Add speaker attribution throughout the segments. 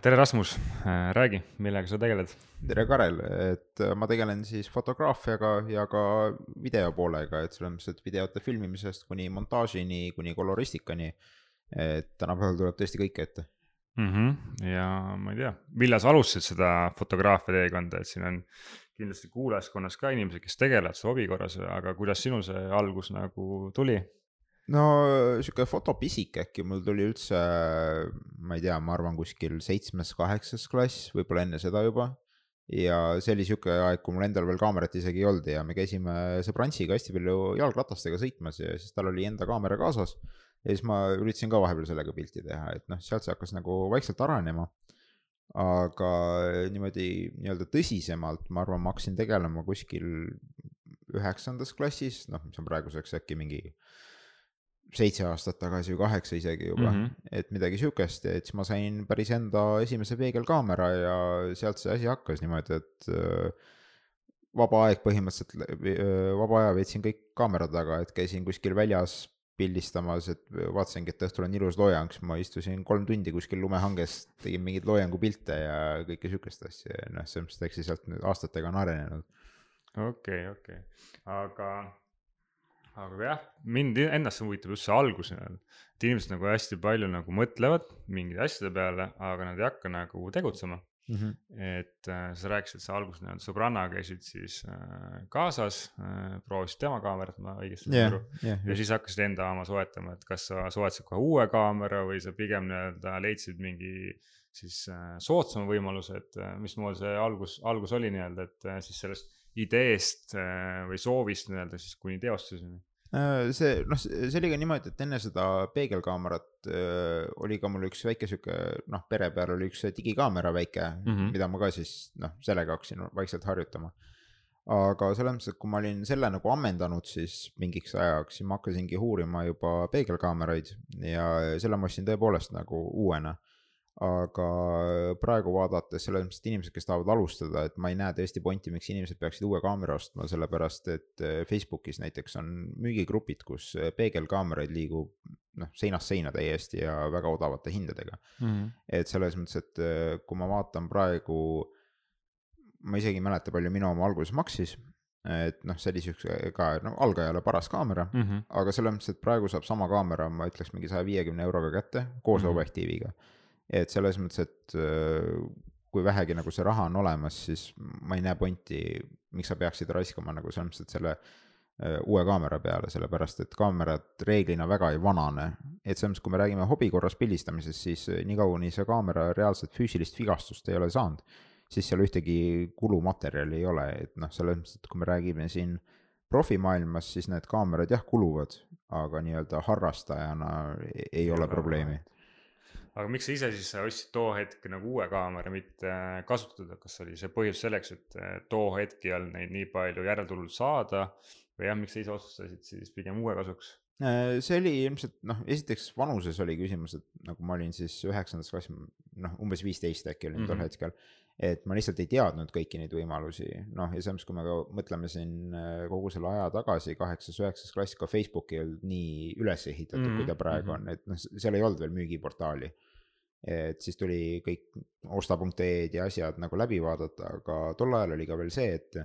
Speaker 1: tere, Rasmus, räägi, millega sa tegeled?
Speaker 2: tere, Karel, et ma tegelen siis fotograafiaga ja ka video poolega, et selles mõttes, et videote filmimisest kuni montaažini, kuni koloristikani. et tänapäeval tuleb tõesti kõike ette
Speaker 1: mm. -hmm. ja ma ei tea, millal sa alustasid seda fotograafia teekonda, et siin on kindlasti kuulajaskonnas ka inimesed, kes tegelevad selle hobi korras, aga kuidas sinul see algus nagu tuli?
Speaker 2: No sihuke fotopisik äkki mul tuli üldse, ma ei tea, ma arvan kuskil seitsmes-kaheksas klass, võib-olla enne seda juba. ja see oli sihuke aeg, kui mul endal veel kaamerat isegi ei olnud ja me käisime sõbrantsiga hästi palju jalgratastega sõitmas ja siis tal oli enda kaamera kaasas. ja siis ma üritasin ka vahepeal sellega pilti teha, et noh, sealt see hakkas nagu vaikselt arenema aga niimoodi nii-öelda tõsisemalt, ma arvan, ma hakkasin tegelema kuskil üheksandas klassis, noh, mis on praeguseks äkki mingi seitse aastat tagasi või kaheksa isegi juba mm, -hmm. et midagi sihukest ja et siis ma sain päris enda esimese peegelkaamera ja sealt see asi hakkas niimoodi, et äh, vaba aeg põhimõtteliselt, äh, vaba aja veetsin kõik kaamera taga, et käisin kuskil väljas pildistamas, et vaatasingi, et õhtul on ilus loojang, siis ma istusin kolm tundi kuskil lumehanges, tegin mingeid loojangupilte ja kõike sihukest asja ja noh, selles mõttes, et eks see sealt nüüd aastatega on arenenud.
Speaker 1: okei okay,, okei okay., aga aga jah, mind ennast huvitab just see algus nii-öelda, et inimesed nagu hästi palju nagu mõtlevad mingite asjade peale, aga nad ei hakka nagu tegutsema mm. -hmm. et äh, sa rääkisid, sa alguses nii-öelda sõbrannaga käisid siis äh, kaasas äh,, proovisid tema kaamerat, ma õigesti
Speaker 2: saan aru
Speaker 1: ja siis hakkasid enda oma soetama, et kas sa soetasid kohe uue kaamera või sa pigem nii-öelda leidsid mingi siis äh, soodsama võimaluse, et äh, mismoodi see algus, algus oli nii-öelda, et äh, siis sellest ideest äh, või soovist nii-öelda siis kuni teostuseni
Speaker 2: Äh, see noh, see oli ka niimoodi, et enne seda peegelkaamerat äh, oli ka mul üks väike sihuke noh, pere peal oli üks digikaamera väike mm, -hmm. mida ma ka siis noh, sellega hakkasin vaikselt harjutama. aga selles mõttes, et kui ma olin selle nagu ammendanud, siis mingiks ajaks, siis ma hakkasingi uurima juba peegelkaameraid ja selle ma ostsin tõepoolest nagu uuena aga praegu vaadates selles mõttes, et inimesed, kes tahavad alustada, et ma ei näe tõesti pointi, miks inimesed peaksid uue kaamera ostma, sellepärast et eh, Facebookis näiteks on müügigrupid, kus eh, peegelkaameraid liigub noh, seinast seina täiesti ja väga odavate hindadega mm. -hmm. et selles mõttes, et eh, kui ma vaatan praegu, ma isegi ei mäleta, palju minu oma alguses maksis et noh, see oli siukse ka no algajale paras kaamera mm, -hmm. aga selles mõttes, et praegu saab sama kaamera, ma ütleks mingi saja viiekümne euroga kätte koos mm -hmm. objektiiviga et selles mõttes, et äh, kui vähegi nagu see raha on olemas, siis ma ei näe pointi, miks sa peaksid raiskama nagu selles mõttes, et selle äh, uue kaamera peale, sellepärast et kaamerad reeglina väga ei vanane. et selles mõttes, kui me räägime hobi korras pildistamisest, siis äh, niikaua, kuni see kaamera reaalset füüsilist vigastust ei ole saanud, siis seal ühtegi kulumaterjali ei ole, et noh, selles mõttes, et kui me räägime siin profimaailmas, siis need kaamerad jah kuluvad, aga nii-öelda harrastajana ei, ei ole probleemi
Speaker 1: aga miks sa ise siis ostsid too hetk nagu uue kaamera, mitte kasutada, kas oli see põhjus selleks, et too hetk ei olnud neid nii palju järeltulnud saada või jah, miks sa ise otsustasid siis pigem uue kasuks?
Speaker 2: Äh, see oli ilmselt noh, esiteks vanuses oli küsimus, et nagu ma olin siis üheksandas klassis, noh umbes viisteist äkki olin mm -hmm. tol mhm. hetkel et ma lihtsalt ei teadnud kõiki neid võimalusi, noh ja samas, kui me ka mõtleme siin äh, kogu selle aja tagasi, kaheksas, üheksas klass, ka Facebook ei olnud nii üles ehitatud mm, -hmm. kui ta praegu mhm. on, et noh, seal ei olnud veel müügiportaali. Et siis tuli kõik osta.ee-d ja asjad nagu läbi vaadata, aga tol ajal oli ka veel see, et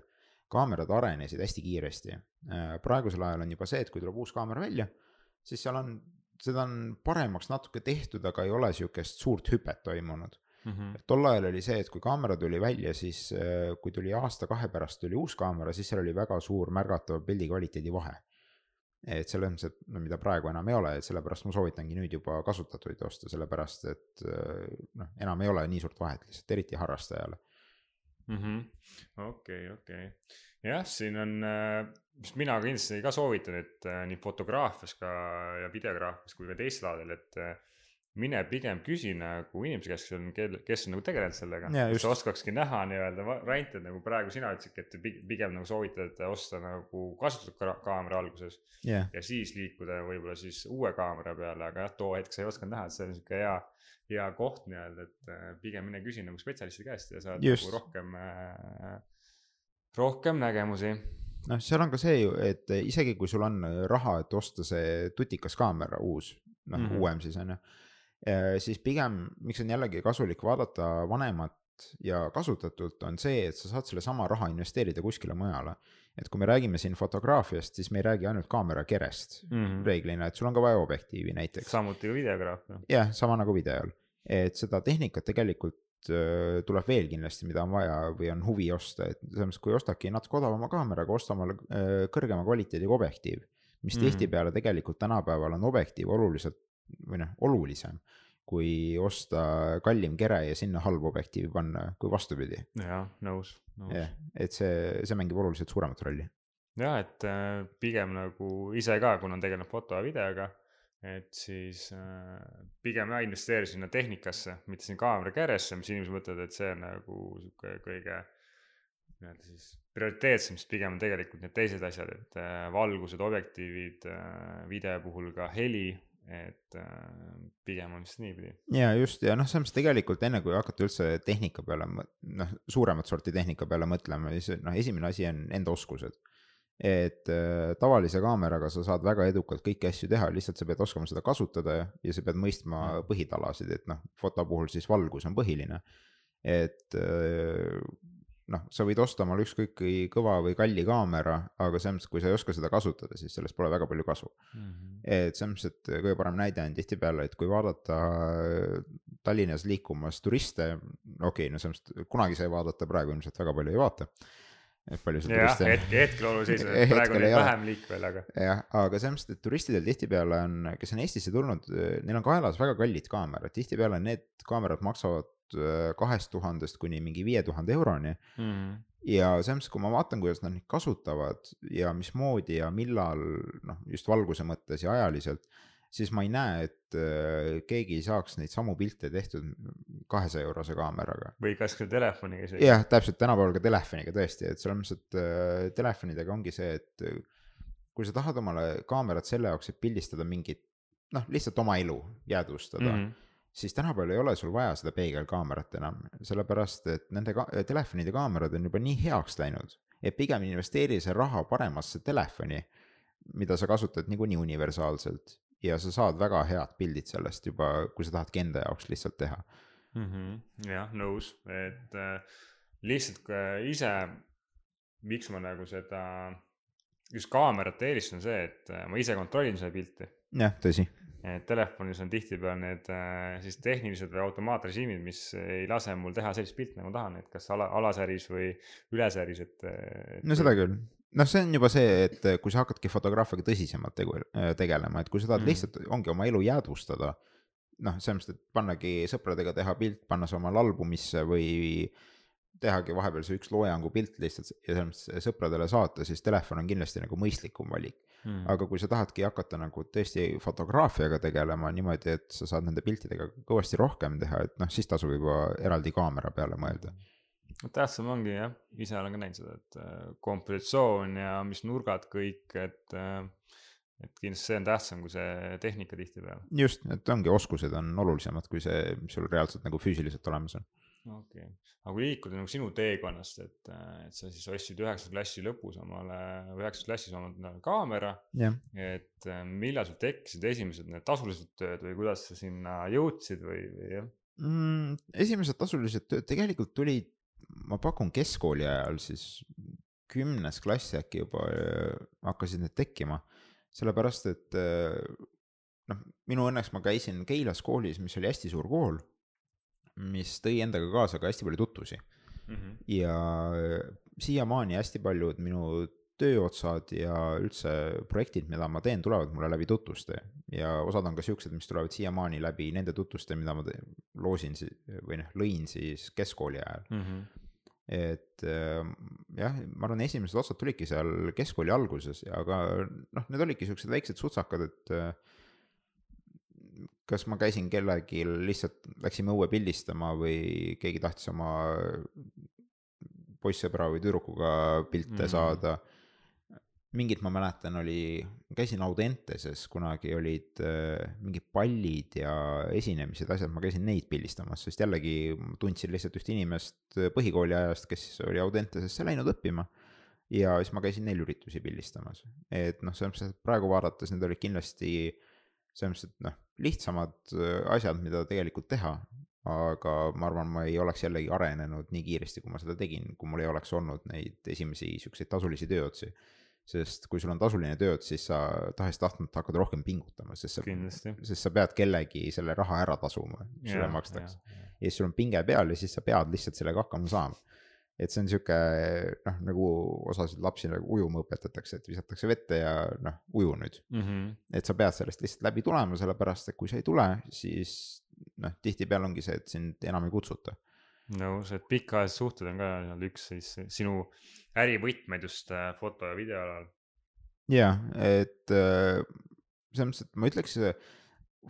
Speaker 2: kaamerad arenesid hästi kiiresti. Äh, praegusel ajal on juba see, et kui tuleb uus kaamera välja, siis seal on, seda on paremaks natuke tehtud, aga ei ole sihukest suurt hüpet toimunud mm. -hmm. tol ajal oli see, et kui kaamera tuli välja, siis äh, kui tuli aasta-kahe pärast tuli uus kaamera, siis seal oli väga suur märgatav pildi kvaliteedi vahe. Et selles mõttes, et no mida praegu enam ei ole, et sellepärast ma soovitangi nüüd juba kasutatuid osta, sellepärast et äh, noh, enam ei ole nii suurt vahet lihtsalt, eriti harrastajale
Speaker 1: mm. okei, okei, jah, siin on, äh, mis mina kindlasti ka soovitan, et nii fotograafias ka ja videograafias kui ka teistel aladel, et mine pigem küsi nagu inimese käest, kes on, kel, kes on nagu tegelenud sellega. sa oskakski näha nii-öelda variante, nagu praegu sina ütlesidki, et pigem nagu soovitad osta nagu kasutatud ka kaamera alguses
Speaker 2: yeah..
Speaker 1: ja siis liikuda võib-olla siis uue kaamera peale, aga jah, too hetk sa ei osanud näha, et see on sihuke hea, hea koht nii-öelda, et äh, pigem mine küsi nagu spetsialisti käest ja saad Just. nagu rohkem äh,, rohkem nägemusi
Speaker 2: noh, seal on ka see ju, et isegi kui sul on raha, et osta see tutikas kaamera uus, noh mm -hmm. uuem siis on ju siis pigem, miks on jällegi kasulik vaadata vanemat ja kasutatult, on see, et sa saad sellesama raha investeerida kuskile mujale. et kui me räägime siin fotograafiast, siis me ei räägi ainult kaamera kerest mm -hmm. reeglina, et sul on ka vaja objektiivi näiteks.
Speaker 1: samuti ka videograafia.
Speaker 2: jah, sama nagu videol, et seda tehnikat tegelikult äh, tuleb veel kindlasti, mida on vaja või on huvi osta, et selles mõttes, kui ostadki natuke odavama kaameraga, osta omale äh, kõrgema kvaliteediga objektiiv. mis mm -hmm. tihtipeale tegelikult tänapäeval on objektiiv oluliselt või noh, olulisem kui osta kallim kere ja sinna halb objektiiv panna, kui vastupidi.
Speaker 1: jah, nõus, nõus.
Speaker 2: jah, et see, see mängib oluliselt suuremat rolli.
Speaker 1: jah, et äh, pigem nagu ise ka, kuna tegelen foto ja videoga, et siis äh, pigem jah investeeri sinna tehnikasse, mitte sinna kaamera keresse, mis inimesed mõtlevad, et see on nagu sihuke kõige nii-öelda siis prioriteetsem, sest pigem on tegelikult need teised asjad, et äh, valgused, objektiivid, video puhul ka heli et äh, pigem on vist niipidi.
Speaker 2: ja just ja noh, selles mõttes tegelikult enne kui hakata üldse tehnika peale, noh suuremat sorti tehnika peale mõtlema, siis noh, esimene asi on enda oskused. et äh, tavalise kaameraga sa saad väga edukalt kõiki asju teha, lihtsalt sa pead oskama seda kasutada ja, ja sa pead mõistma mm. põhitalasid, et noh, foto puhul siis valgus on põhiline. et äh, noh, sa võid osta omale ükskõik kui kõva või kalli kaamera, aga selles mõttes, kui sa ei oska seda kasutada, siis sellest pole väga palju kasu mm. -hmm. et selles mõttes, et kõige parem näide on tihtipeale, et kui vaadata Tallinnas liikumas turiste, okei okay,, no selles mõttes kunagi sai vaadata, praegu ilmselt väga palju ei vaata. et palju
Speaker 1: see turiste. hetke, hetkel oluliselt, praegu neid vähem liikvel, aga.
Speaker 2: jah, aga selles mõttes, et turistidel tihtipeale on, kes on Eestisse tulnud, neil on kaelas väga kallid kaamerad, tihtipeale need kaamerad maksavad Äh, kahest tuhandest kuni mingi viie tuhande euroni mm.. ja selles mõttes, kui ma vaatan, kuidas nad neid kasutavad ja mismoodi ja millal noh, just valguse mõttes ja ajaliselt, siis ma ei näe, et äh, keegi saaks neid samu pilte tehtud kahesaja eurose kaameraga.
Speaker 1: või kas ka telefoniga isegi.
Speaker 2: jah, täpselt tänapäeval ka telefoniga tõesti, et selles mõttes, et äh, telefonidega ongi see, et kui sa tahad omale kaamerat selle jaoks, et pildistada mingit noh, lihtsalt oma elu jäädvustada mm. -hmm siis tänapäeval ei ole sul vaja seda peegelkaamerat enam, sellepärast et nende ka telefonide kaamerad on juba nii heaks läinud, et pigem investeeri see raha paremasse telefoni, mida sa kasutad niikuinii universaalselt ja sa saad väga head pildid sellest juba, kui sa tahadki enda jaoks lihtsalt teha
Speaker 1: mm. -hmm. jah, nõus, et äh, lihtsalt ise, miks ma nagu seda just kaamerat eelistan, see, et äh, ma ise kontrollin seda pilti.
Speaker 2: jah, tõsi
Speaker 1: telefonis on tihtipeale need äh, siis tehnilised või automaatrežiimid, mis ei lase mul teha sellist pilti, nagu ma tahan, et kas ala, alasäris või ülesäris, et, et.
Speaker 2: no seda küll, noh, see on juba see, et kui sa hakkadki fotograafiaga tõsisemalt tegu, äh, tegelema, et kui sa tahad mm. lihtsalt, ongi oma elu jäädvustada. noh, selles mõttes, et pannagi sõpradega teha pilt, panna see omale albumisse või tehagi vahepeal see üks loojangu pilt lihtsalt ja selles mõttes sõpradele saata, siis telefon on kindlasti nagu mõistlikum valik mm.. aga kui sa tahadki hakata nagu tõesti fotograafiaga tegelema niimoodi, et sa saad nende piltidega kõvasti rohkem teha, et noh, siis tasub juba eraldi kaamera peale mõelda.
Speaker 1: tähtsam ongi jah, ise olen ka näinud seda, et äh, kompositsioon ja mis nurgad kõik, et äh, et kindlasti see on tähtsam kui see tehnika tihtipeale.
Speaker 2: just, et ongi oskused on olulisemad kui see, mis sul reaalselt nagu füüsiliselt olemas on
Speaker 1: okei okay., aga kui liikuda nagu sinu teekonnast, et, et sa siis ostsid üheksanda klassi lõpus omale, üheksandas klassis omale kaamera. et millal sul tekkisid esimesed need tasulised tööd või kuidas sa sinna jõudsid või, või jah
Speaker 2: mm,? esimesed tasulised tööd tegelikult tulid, ma pakun keskkooli ajal siis kümnes klass äkki juba äh, hakkasid need tekkima. sellepärast, et äh, noh, minu õnneks ma käisin Keilas koolis, mis oli hästi suur kool mis tõi endaga kaasa ka hästi palju tutvusi mm. -hmm. ja siiamaani hästi paljud minu tööotsad ja üldse projektid, mida ma teen, tulevad mulle läbi tutvuste ja osad on ka siuksed, mis tulevad siiamaani läbi nende tutvuste, mida ma loosin või noh, lõin siis keskkooli ajal mm. -hmm. et äh, jah, ma arvan, esimesed otsad tulidki seal keskkooli alguses, aga noh, need olidki siuksed väiksed sutsakad, et äh, kas ma käisin kellelgi, lihtsalt läksime õue pildistama või keegi tahtis oma poissõbra või tüdrukuga pilte mm -hmm. saada. mingid ma mäletan, oli, käisin Audenteses kunagi olid äh, mingid pallid ja esinemised, asjad, ma käisin neid pildistamas, sest jällegi tundsin lihtsalt ühte inimest põhikooli ajast, kes oli Audentesesse läinud õppima ja siis ma käisin neil üritusi pildistamas, et noh, selles mõttes, et praegu vaadates need olid kindlasti selles mõttes, et noh, lihtsamad äh, asjad, mida tegelikult teha. aga ma arvan, ma ei oleks jällegi arenenud nii kiiresti, kui ma seda tegin, kui mul ei oleks olnud neid esimesi siukseid tasulisi tööotsi sest kui sul on tasuline tööots, siis sa tahes-tahtmata hakkad rohkem pingutama, sest sa, sest sa pead kellegi selle raha ära tasuma, sulle makstakse. ja siis sul on pinge peal ja siis sa pead lihtsalt sellega hakkama saama. Et see on sihuke noh, nagu osasid lapsi nagu ujuma õpetatakse, et visatakse vette ja noh, uju nüüd mm. -hmm. et sa pead sellest lihtsalt läbi tulema, sellepärast et kui sa ei tule, siis noh, tihtipeale ongi see, et sind enam ei kutsuta
Speaker 1: nõus, et pikaajalised suhted on ka üks siis sinu ärivõtmeid just äh, foto ja video alal.
Speaker 2: ja, et äh, selles mõttes, et ma ütleks,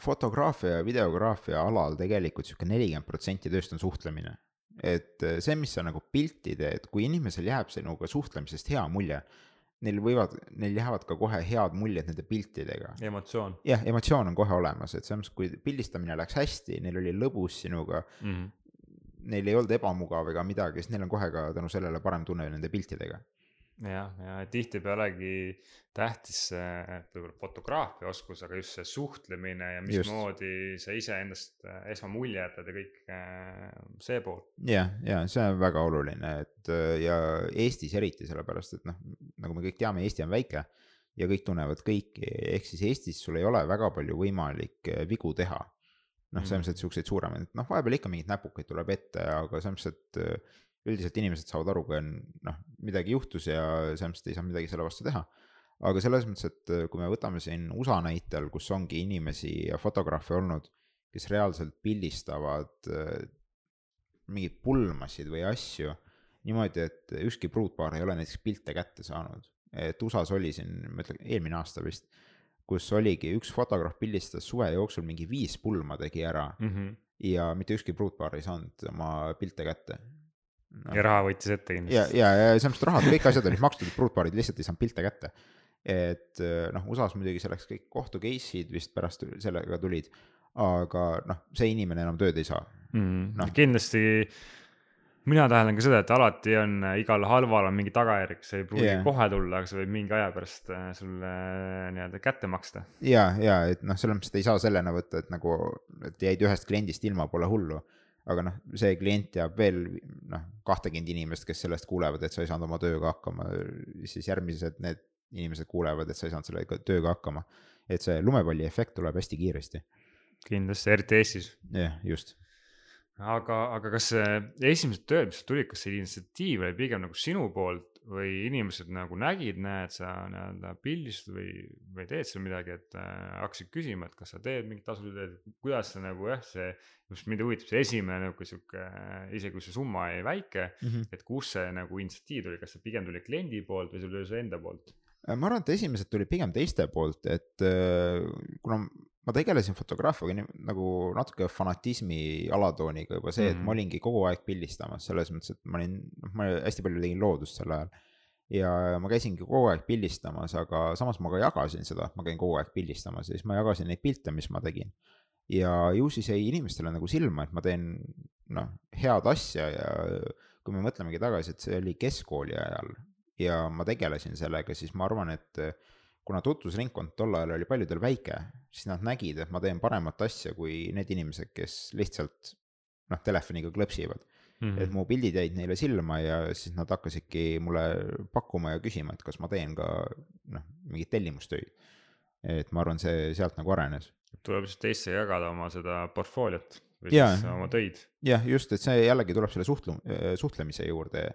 Speaker 2: fotograafia ja videograafia alal tegelikult sihuke nelikümmend protsenti tööst on suhtlemine. Et äh, see, mis sa nagu pilti teed, kui inimesel jääb sinuga suhtlemisest hea mulje neil võivad, neil jäävad ka kohe head muljed nende piltidega.
Speaker 1: emotsioon.
Speaker 2: jah, emotsioon on kohe olemas, et selles mõttes, kui pildistamine läks hästi, neil oli lõbus sinuga mm, -hmm neil ei olnud ebamugav ega midagi, siis neil on kohe ka tänu sellele parem tunne nende piltidega.
Speaker 1: Jah, ja tihtipealegi tähtis see võib-olla fotograafia oskus, aga just see suhtlemine ja mismoodi sa iseendast äh, esmamulje jätad ja kõik äh, see pool.
Speaker 2: jah, ja see on väga oluline, et äh, ja Eestis eriti sellepärast, et noh, nagu me kõik teame, Eesti on väike ja kõik tunnevad kõiki, ehk siis Eestis sul ei ole väga palju võimalik vigu teha. Noh, selles mõttes, et siukseid suuremaid, noh, vahepeal ikka mingeid näpukaid tuleb ette, aga selles mõttes, et üldiselt inimesed saavad aru, kui on noh, midagi juhtus ja mõttes ei saa midagi selle vastu teha. aga selles mõttes, et äh, kui me võtame siin USA näitel, kus ongi inimesi ja fotograafe olnud, kes reaalselt pildistavad äh, mingeid pulmasid või asju niimoodi, et ükski pruutpaar ei ole näiteks pilte kätte saanud. et USA-s oli siin, ma ütlen, eelmine aasta vist kus oligi üks fotograaf pildistas suve jooksul mingi viis pulma tegi ära mm. -hmm. ja mitte ükski pruutpaar ei saanud oma pilte kätte
Speaker 1: no.. ja raha võttis ette kindlasti.
Speaker 2: ja, ja, ja selles mõttes rahad, kõik asjad olid makstud, pruutpaarid lihtsalt ei saanud pilte kätte. et noh, USA-s muidugi selleks kõik kohtu case'id vist pärast sellega tulid, aga noh, see inimene enam tööd ei saa
Speaker 1: mm,. No. kindlasti mina täheldan ka seda, et alati on äh, igal halval on mingi tagajärg, see ei pruugi yeah. kohe tulla, aga see võib mingi aja pärast äh, sulle äh, nii-öelda kätte maksta.
Speaker 2: ja, ja et noh, selles mõttes, et ei saa sellena võtta, et nagu, et jäid ühest kliendist ilma, pole hullu. Aga noh, see klient teab veel noh, kahtekümmend inimest, kes sellest kuulevad, et sa ei saanud oma tööga hakkama, siis järgmised need inimesed kuulevad, et sa ei saanud selle tööga hakkama. et see lumepalli efekt tuleb hästi kiiresti.
Speaker 1: kindlasti, eriti Eestis.
Speaker 2: jah, just
Speaker 1: aga, aga kas esimesed tööd, mis tulid, kas see initsiatiiv oli pigem nagu sinu poolt või inimesed nagu nägid, näed, sa nii-öelda pildistad või, või teed seal midagi, et äh, hakkasid küsima, et kas sa teed mingit tööd, kuidas sa nagu jah, see, just mind huvitab see esimene nagu sihuke, isegi kui see summa jäi väike mm, -hmm. et kus see nagu initsiatiiv tuli, kas see pigem tuli kliendi poolt või see tuli su enda poolt?
Speaker 2: ma arvan, et esimesed tulid pigem teiste poolt, et äh, kuna ma tegelesin fotograafiaga nii, nagu natuke fanatismi alatooniga juba see et ma mhm. olingi kogu aeg pildistamas, selles mõttes, et ma olin, noh, ma hästi palju tegin loodust sel ajal. ja ma käisingi kogu aeg pildistamas, aga samas ma ka jagasin seda, et ma käin kogu aeg pildistamas ja siis ma jagasin neid pilte, mis ma tegin. ja ju siis jäi inimestele nagu silma, et ma teen noh, head asja ja kui me mõtlemegi tagasi, et see oli keskkooli ajal ja ma tegelesin sellega, siis ma arvan, et kuna tutvusringkond tol ajal oli paljudel väike, siis nad nägid, et ma teen paremat asja kui need inimesed, kes lihtsalt noh, telefoniga klõpsivad mm. -hmm. et mu pildid jäid neile silma ja siis nad hakkasidki mulle pakkuma ja küsima, et kas ma teen ka noh, mingeid tellimustöid. et ma arvan, see sealt nagu arenes.
Speaker 1: tuleb lihtsalt teistega jagada oma seda portfooliot või ja, siis oma töid.
Speaker 2: jah, just, et see jällegi tuleb selle suhtlu-, suhtlemise juurde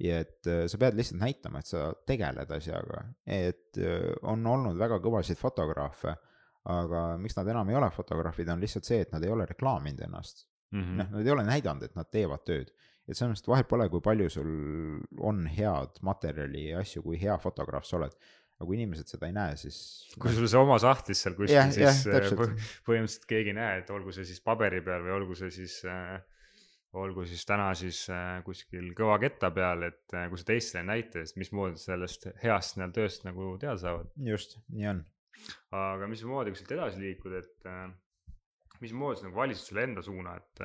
Speaker 2: ja et äh, sa pead lihtsalt näitama, et sa tegeled asjaga, et äh, on olnud väga kõvasid fotograafe, aga miks nad enam ei ole fotograafid, on lihtsalt see, et nad ei ole reklaaminud ennast mm -hmm.. noh, nad ei ole näidanud, et nad teevad tööd. et selles mõttes, et vahet pole, kui palju sul on head materjali ja asju, kui hea fotograaf sa oled aga kui inimesed seda ei näe, siis.
Speaker 1: kui sul see oma sahtlis seal kuskil, siis ja, äh, põhimõtteliselt keegi ei näe, et olgu see siis paberi peal või olgu see siis äh, olgu siis täna siis äh, kuskil kõva ketta peal, et äh, kui sa teistele näita, siis mismoodi sellest heast nii-öelda tööst nagu teada saavad.
Speaker 2: just, nii on.
Speaker 1: aga mismoodi, kui siit edasi liikuda, et äh, mismoodi sa nagu valisid selle enda suuna, et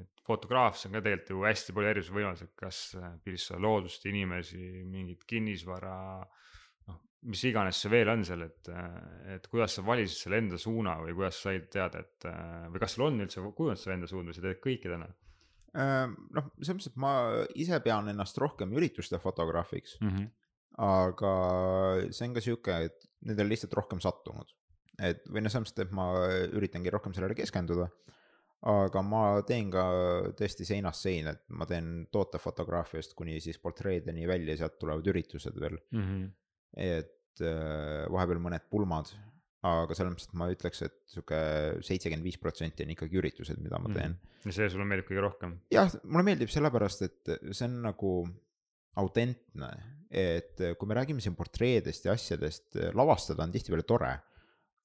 Speaker 1: et fotograafis on ka tegelikult ju hästi palju erinevaid võimalusi, kas pildistada loodust, inimesi, mingit kinnisvara, noh, mis iganes see veel on seal, et, et kuidas sa valisid selle enda suuna või kuidas sa said teada, et või kas sul on üldse kujunenud selle enda suund või sa teed kõike täna?
Speaker 2: Ehm, noh, selles mõttes, et ma ise pean ennast rohkem ürituste fotograafiks mm. -hmm. aga see on ka sihuke, et need on lihtsalt rohkem sattunud. et või noh, selles mõttes, et ma üritangi rohkem sellele keskenduda. aga ma teen ka tõesti seinast seina, et ma teen tootefotograafiast kuni siis portreedeni välja, sealt tulevad üritused veel mm. -hmm. Et äh, vahepeal mõned pulmad aga selles mõttes, et ma ütleks, et sihuke seitsekümmend viis protsenti on ikkagi üritused, mida ma teen mm..
Speaker 1: ja see sulle meeldib kõige rohkem?
Speaker 2: jah, mulle meeldib sellepärast, et see on nagu autentne, et kui me räägime siin portreedest ja asjadest, lavastada on tihtipeale tore.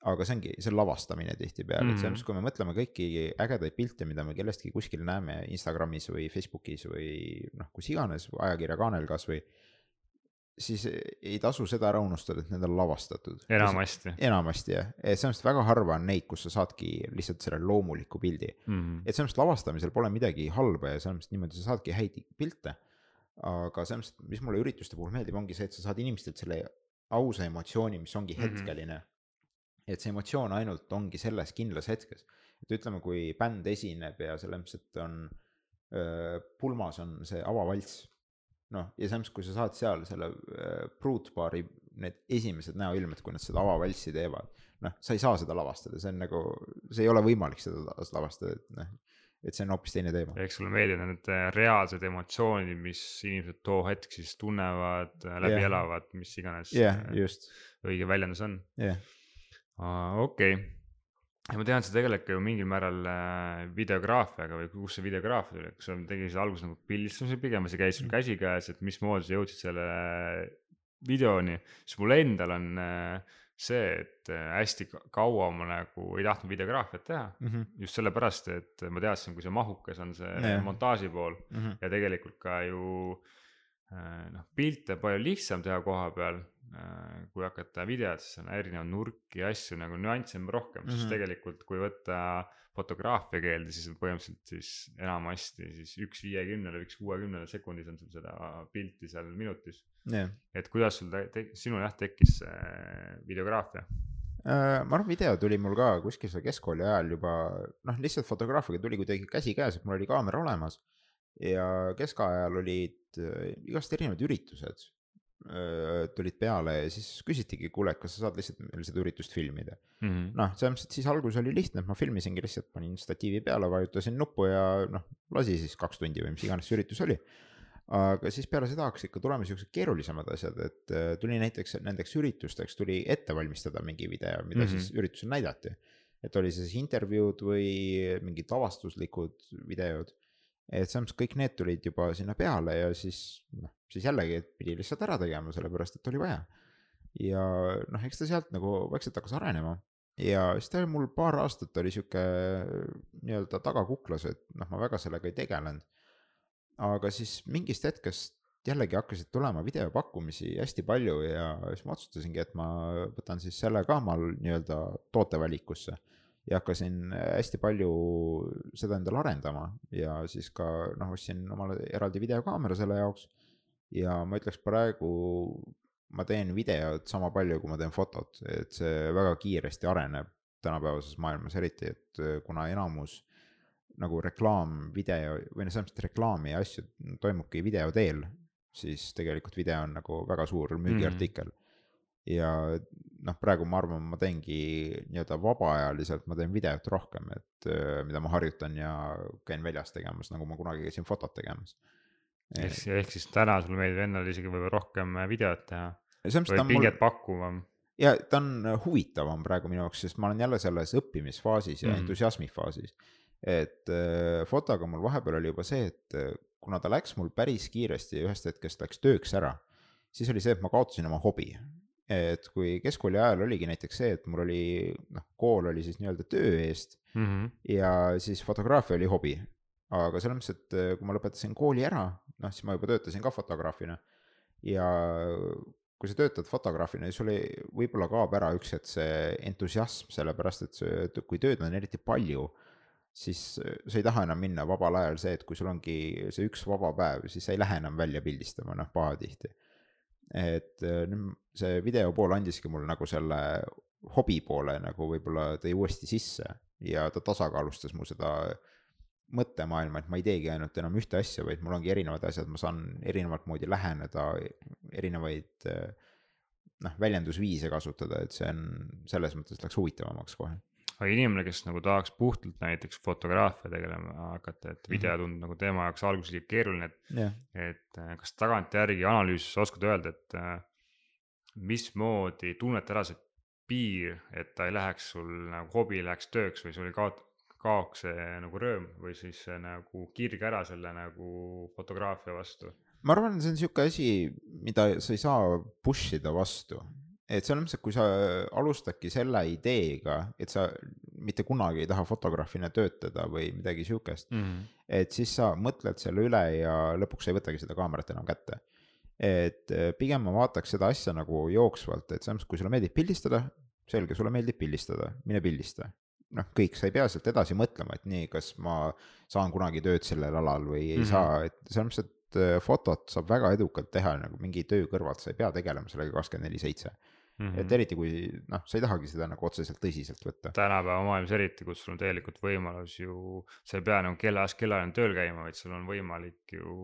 Speaker 2: aga see ongi, see on lavastamine tihtipeale mm, -hmm. et selles mõttes, kui me mõtleme kõiki ägedaid pilte, mida me kellestki kuskil näeme Instagramis või Facebookis või noh, kus iganes, ajakirjakaanel kasvõi siis ei tasu seda ära unustada, et need on lavastatud.
Speaker 1: enamasti.
Speaker 2: enamasti jah, et selles mõttes väga harva on neid, kus sa saadki lihtsalt selle loomuliku pildi mm. -hmm. et selles mõttes lavastamisel pole midagi halba ja selles mõttes niimoodi sa saadki häid pilte. aga selles mõttes, mis mulle ürituste puhul meeldib, ongi see, et sa saad inimestelt selle ausa emotsiooni, mis ongi mhm. hetkeline mm. -hmm. et see emotsioon ainult ongi selles kindlas hetkes. et ütleme, kui bänd esineb ja selles mõttes, et on pulmas on see avavalts noh, ja samas, kui sa saad seal selle äh, pruutpaari need esimesed näoilmed, kui nad seda avavalssi teevad, noh, sa ei saa seda lavastada, see on nagu, see ei ole võimalik seda lavastada, et noh, et see on hoopis teine teema.
Speaker 1: ehk sulle meeldivad need äh, reaalsed emotsioonid, mis inimesed too hetk siis tunnevad, äh, läbi yeah. elavad, mis iganes
Speaker 2: yeah, just.
Speaker 1: õige väljendus on
Speaker 2: yeah..
Speaker 1: okei okay ja ma tean, sa tegeled ka ju mingil määral äh, videograafiaga või kust see videograafia tuli, kas sa tegid alguses nagu pildistamise pigem või see käis sul mm. käsikäes, et mismoodi sa jõudsid selle videoni, siis mul endal on äh, see, et äh, hästi kaua ma nagu ei tahtnud videograafiat teha mm. -hmm. just sellepärast, et ma teadsin, kui see mahukas on see yeah. montaaži pool mm -hmm. ja tegelikult ka ju noh, pilte palju lihtsam teha koha peal kui hakata videot, siis on erinevaid nurki ja asju nagu nüansse on rohkem mm, -hmm. sest mhm. tegelikult kui võtta fotograafia keelde, siis põhimõtteliselt siis enamasti siis üks viiekümnele, üks kuuekümnele sekundis on sul seda pilti seal minutis
Speaker 2: yeah..
Speaker 1: et kuidas sul sinul jah tekkis see videograafia?
Speaker 2: Äh, ma arvan, video tuli mul ka kuskil seal keskkooli ajal juba noh, lihtsalt fotograafiaga tuli kuidagi käsikäes, et mul oli kaamera olemas. ja keskajal olid äh, igast erinevad üritused tulid peale ja siis küsitigi, kuule, kas sa saad lihtsalt meil seda üritust filmida mm -hmm.. noh, selles mõttes, et siis alguses oli lihtne, et ma filmisingi lihtsalt, panin statiivi peale, vajutasin nuppu ja noh, lasi siis kaks tundi või mis iganes see üritus oli. aga siis peale seda hakkasid ikka tulema siuksed keerulisemad asjad, et tuli näiteks nendeks üritusteks tuli ette valmistada mingi video, mida mm -hmm. siis üritusel näidati. et oli siis intervjuud või mingid lavastuslikud videod et selles mõttes kõik need tulid juba sinna peale ja siis noh, siis jällegi, pidi lihtsalt ära tegema, sellepärast et oli vaja. ja noh, eks ta sealt nagu vaikselt hakkas arenema ja siis ta oli mul paar aastat oli sihuke nii-öelda tagakuklas, et noh, ma väga sellega ei tegelenud. aga siis mingist hetkest jällegi hakkasid tulema videopakkumisi hästi palju ja siis ma otsustasingi, et ma võtan siis selle ka omal nii-öelda tootevalikusse ja hakkasin hästi palju seda endale arendama ja siis ka noh, ostsin omale eraldi videokaamera selle jaoks. Ja ma ütleks praegu ma teen videot sama palju, kui ma teen fotot, et see väga kiiresti areneb tänapäevases maailmas, eriti et kuna enamus nagu reklaam, video või noh, selles mõttes reklaami ja asju toimubki video teel, siis tegelikult video on nagu väga suur müügiartikkel mm ja noh, praegu ma arvan, ma teengi nii-öelda vabaajaliselt, ma teen videot rohkem, et mida ma harjutan ja käin väljas tegemas, nagu ma kunagi käisin fotot tegemas.
Speaker 1: Ehk, ehk siis täna sulle meeldib endale isegi võib-olla rohkem videot teha või pinget mul... pakkuvam?
Speaker 2: ja ta on huvitavam praegu minu jaoks, sest ma olen jälle selles õppimisfaasis ja mm. entusiasmi faasis. et fotoga mul vahepeal oli juba see, et kuna ta läks mul päris kiiresti ja ühest hetkest läks tööks ära, siis oli see, et ma kaotasin oma hobi et kui keskkooli ajal oligi näiteks see, et mul oli noh, kool oli siis nii-öelda töö eest mm -hmm. ja siis fotograafia oli hobi. Aga selles mõttes, et äh, kui ma lõpetasin kooli ära, noh siis ma juba töötasin ka fotograafina. ja kui sa töötad fotograafina, siis sul ei, võib-olla kaob ära üks hetk see entusiasm, sellepärast et see, kui tööd on eriti palju, siis äh, sa ei taha enam minna vabal ajal see, et kui sul ongi see üks vaba päev, siis sa ei lähe enam välja pildistama, noh pahatihti et äh, nüüd see video pool andiski mulle nagu selle hobi poole nagu võib-olla tõi uuesti sisse ja ta tasakaalustas mu seda mõttemaailma, et ma ei teegi ainult enam ühte asja, vaid mul ongi erinevad asjad, ma saan erinevat moodi läheneda, erinevaid noh, väljendusviise kasutada, et see on selles mõttes läks huvitavamaks kohe
Speaker 1: aga inimene, kes nagu tahaks puhtalt näiteks fotograafia tegelema hakata, et video mhm. tundub nagu tema jaoks alguses liiga keeruline, et yeah., et äh, kas tagantjärgi analüüsis oskad öelda, et äh, mismoodi tunnete ära see piir, et ta ei läheks sul nagu hobi läheks tööks või sul ei kaot-, kaoks see nagu rõõm või siis nagu kirg ära selle nagu fotograafia vastu?
Speaker 2: ma arvan, see on sihuke asi, mida sa ei saa push ida vastu et selles mõttes, et kui sa alustadki selle ideega, et sa mitte kunagi ei taha fotograafina töötada või midagi sihukest mm. -hmm. et siis sa mõtled selle üle ja lõpuks sa ei võtagi seda kaamerat enam kätte. et eh, pigem ma vaataks seda asja nagu jooksvalt, et selles mõttes, kui sulle meeldib pildistada, selge, sulle meeldib pildistada, mine pildista. Noh, kõik, sa ei pea sealt edasi mõtlema, et nii, kas ma saan kunagi tööd sellel alal või ei mm -hmm. saa, et selles mõttes, et fotot saab väga edukalt teha nagu mingi töö kõrvalt, sa ei pea tegelema sellega kakskümmend neli seitse Mm -hmm. et eriti kui noh, sa ei tahagi seda nagu otseselt tõsiselt võtta.
Speaker 1: tänapäeva maailmas eriti, kus sul on tegelikult võimalus ju, sa ei pea nagu kellaajast kellaajani tööl käima, vaid sul on võimalik ju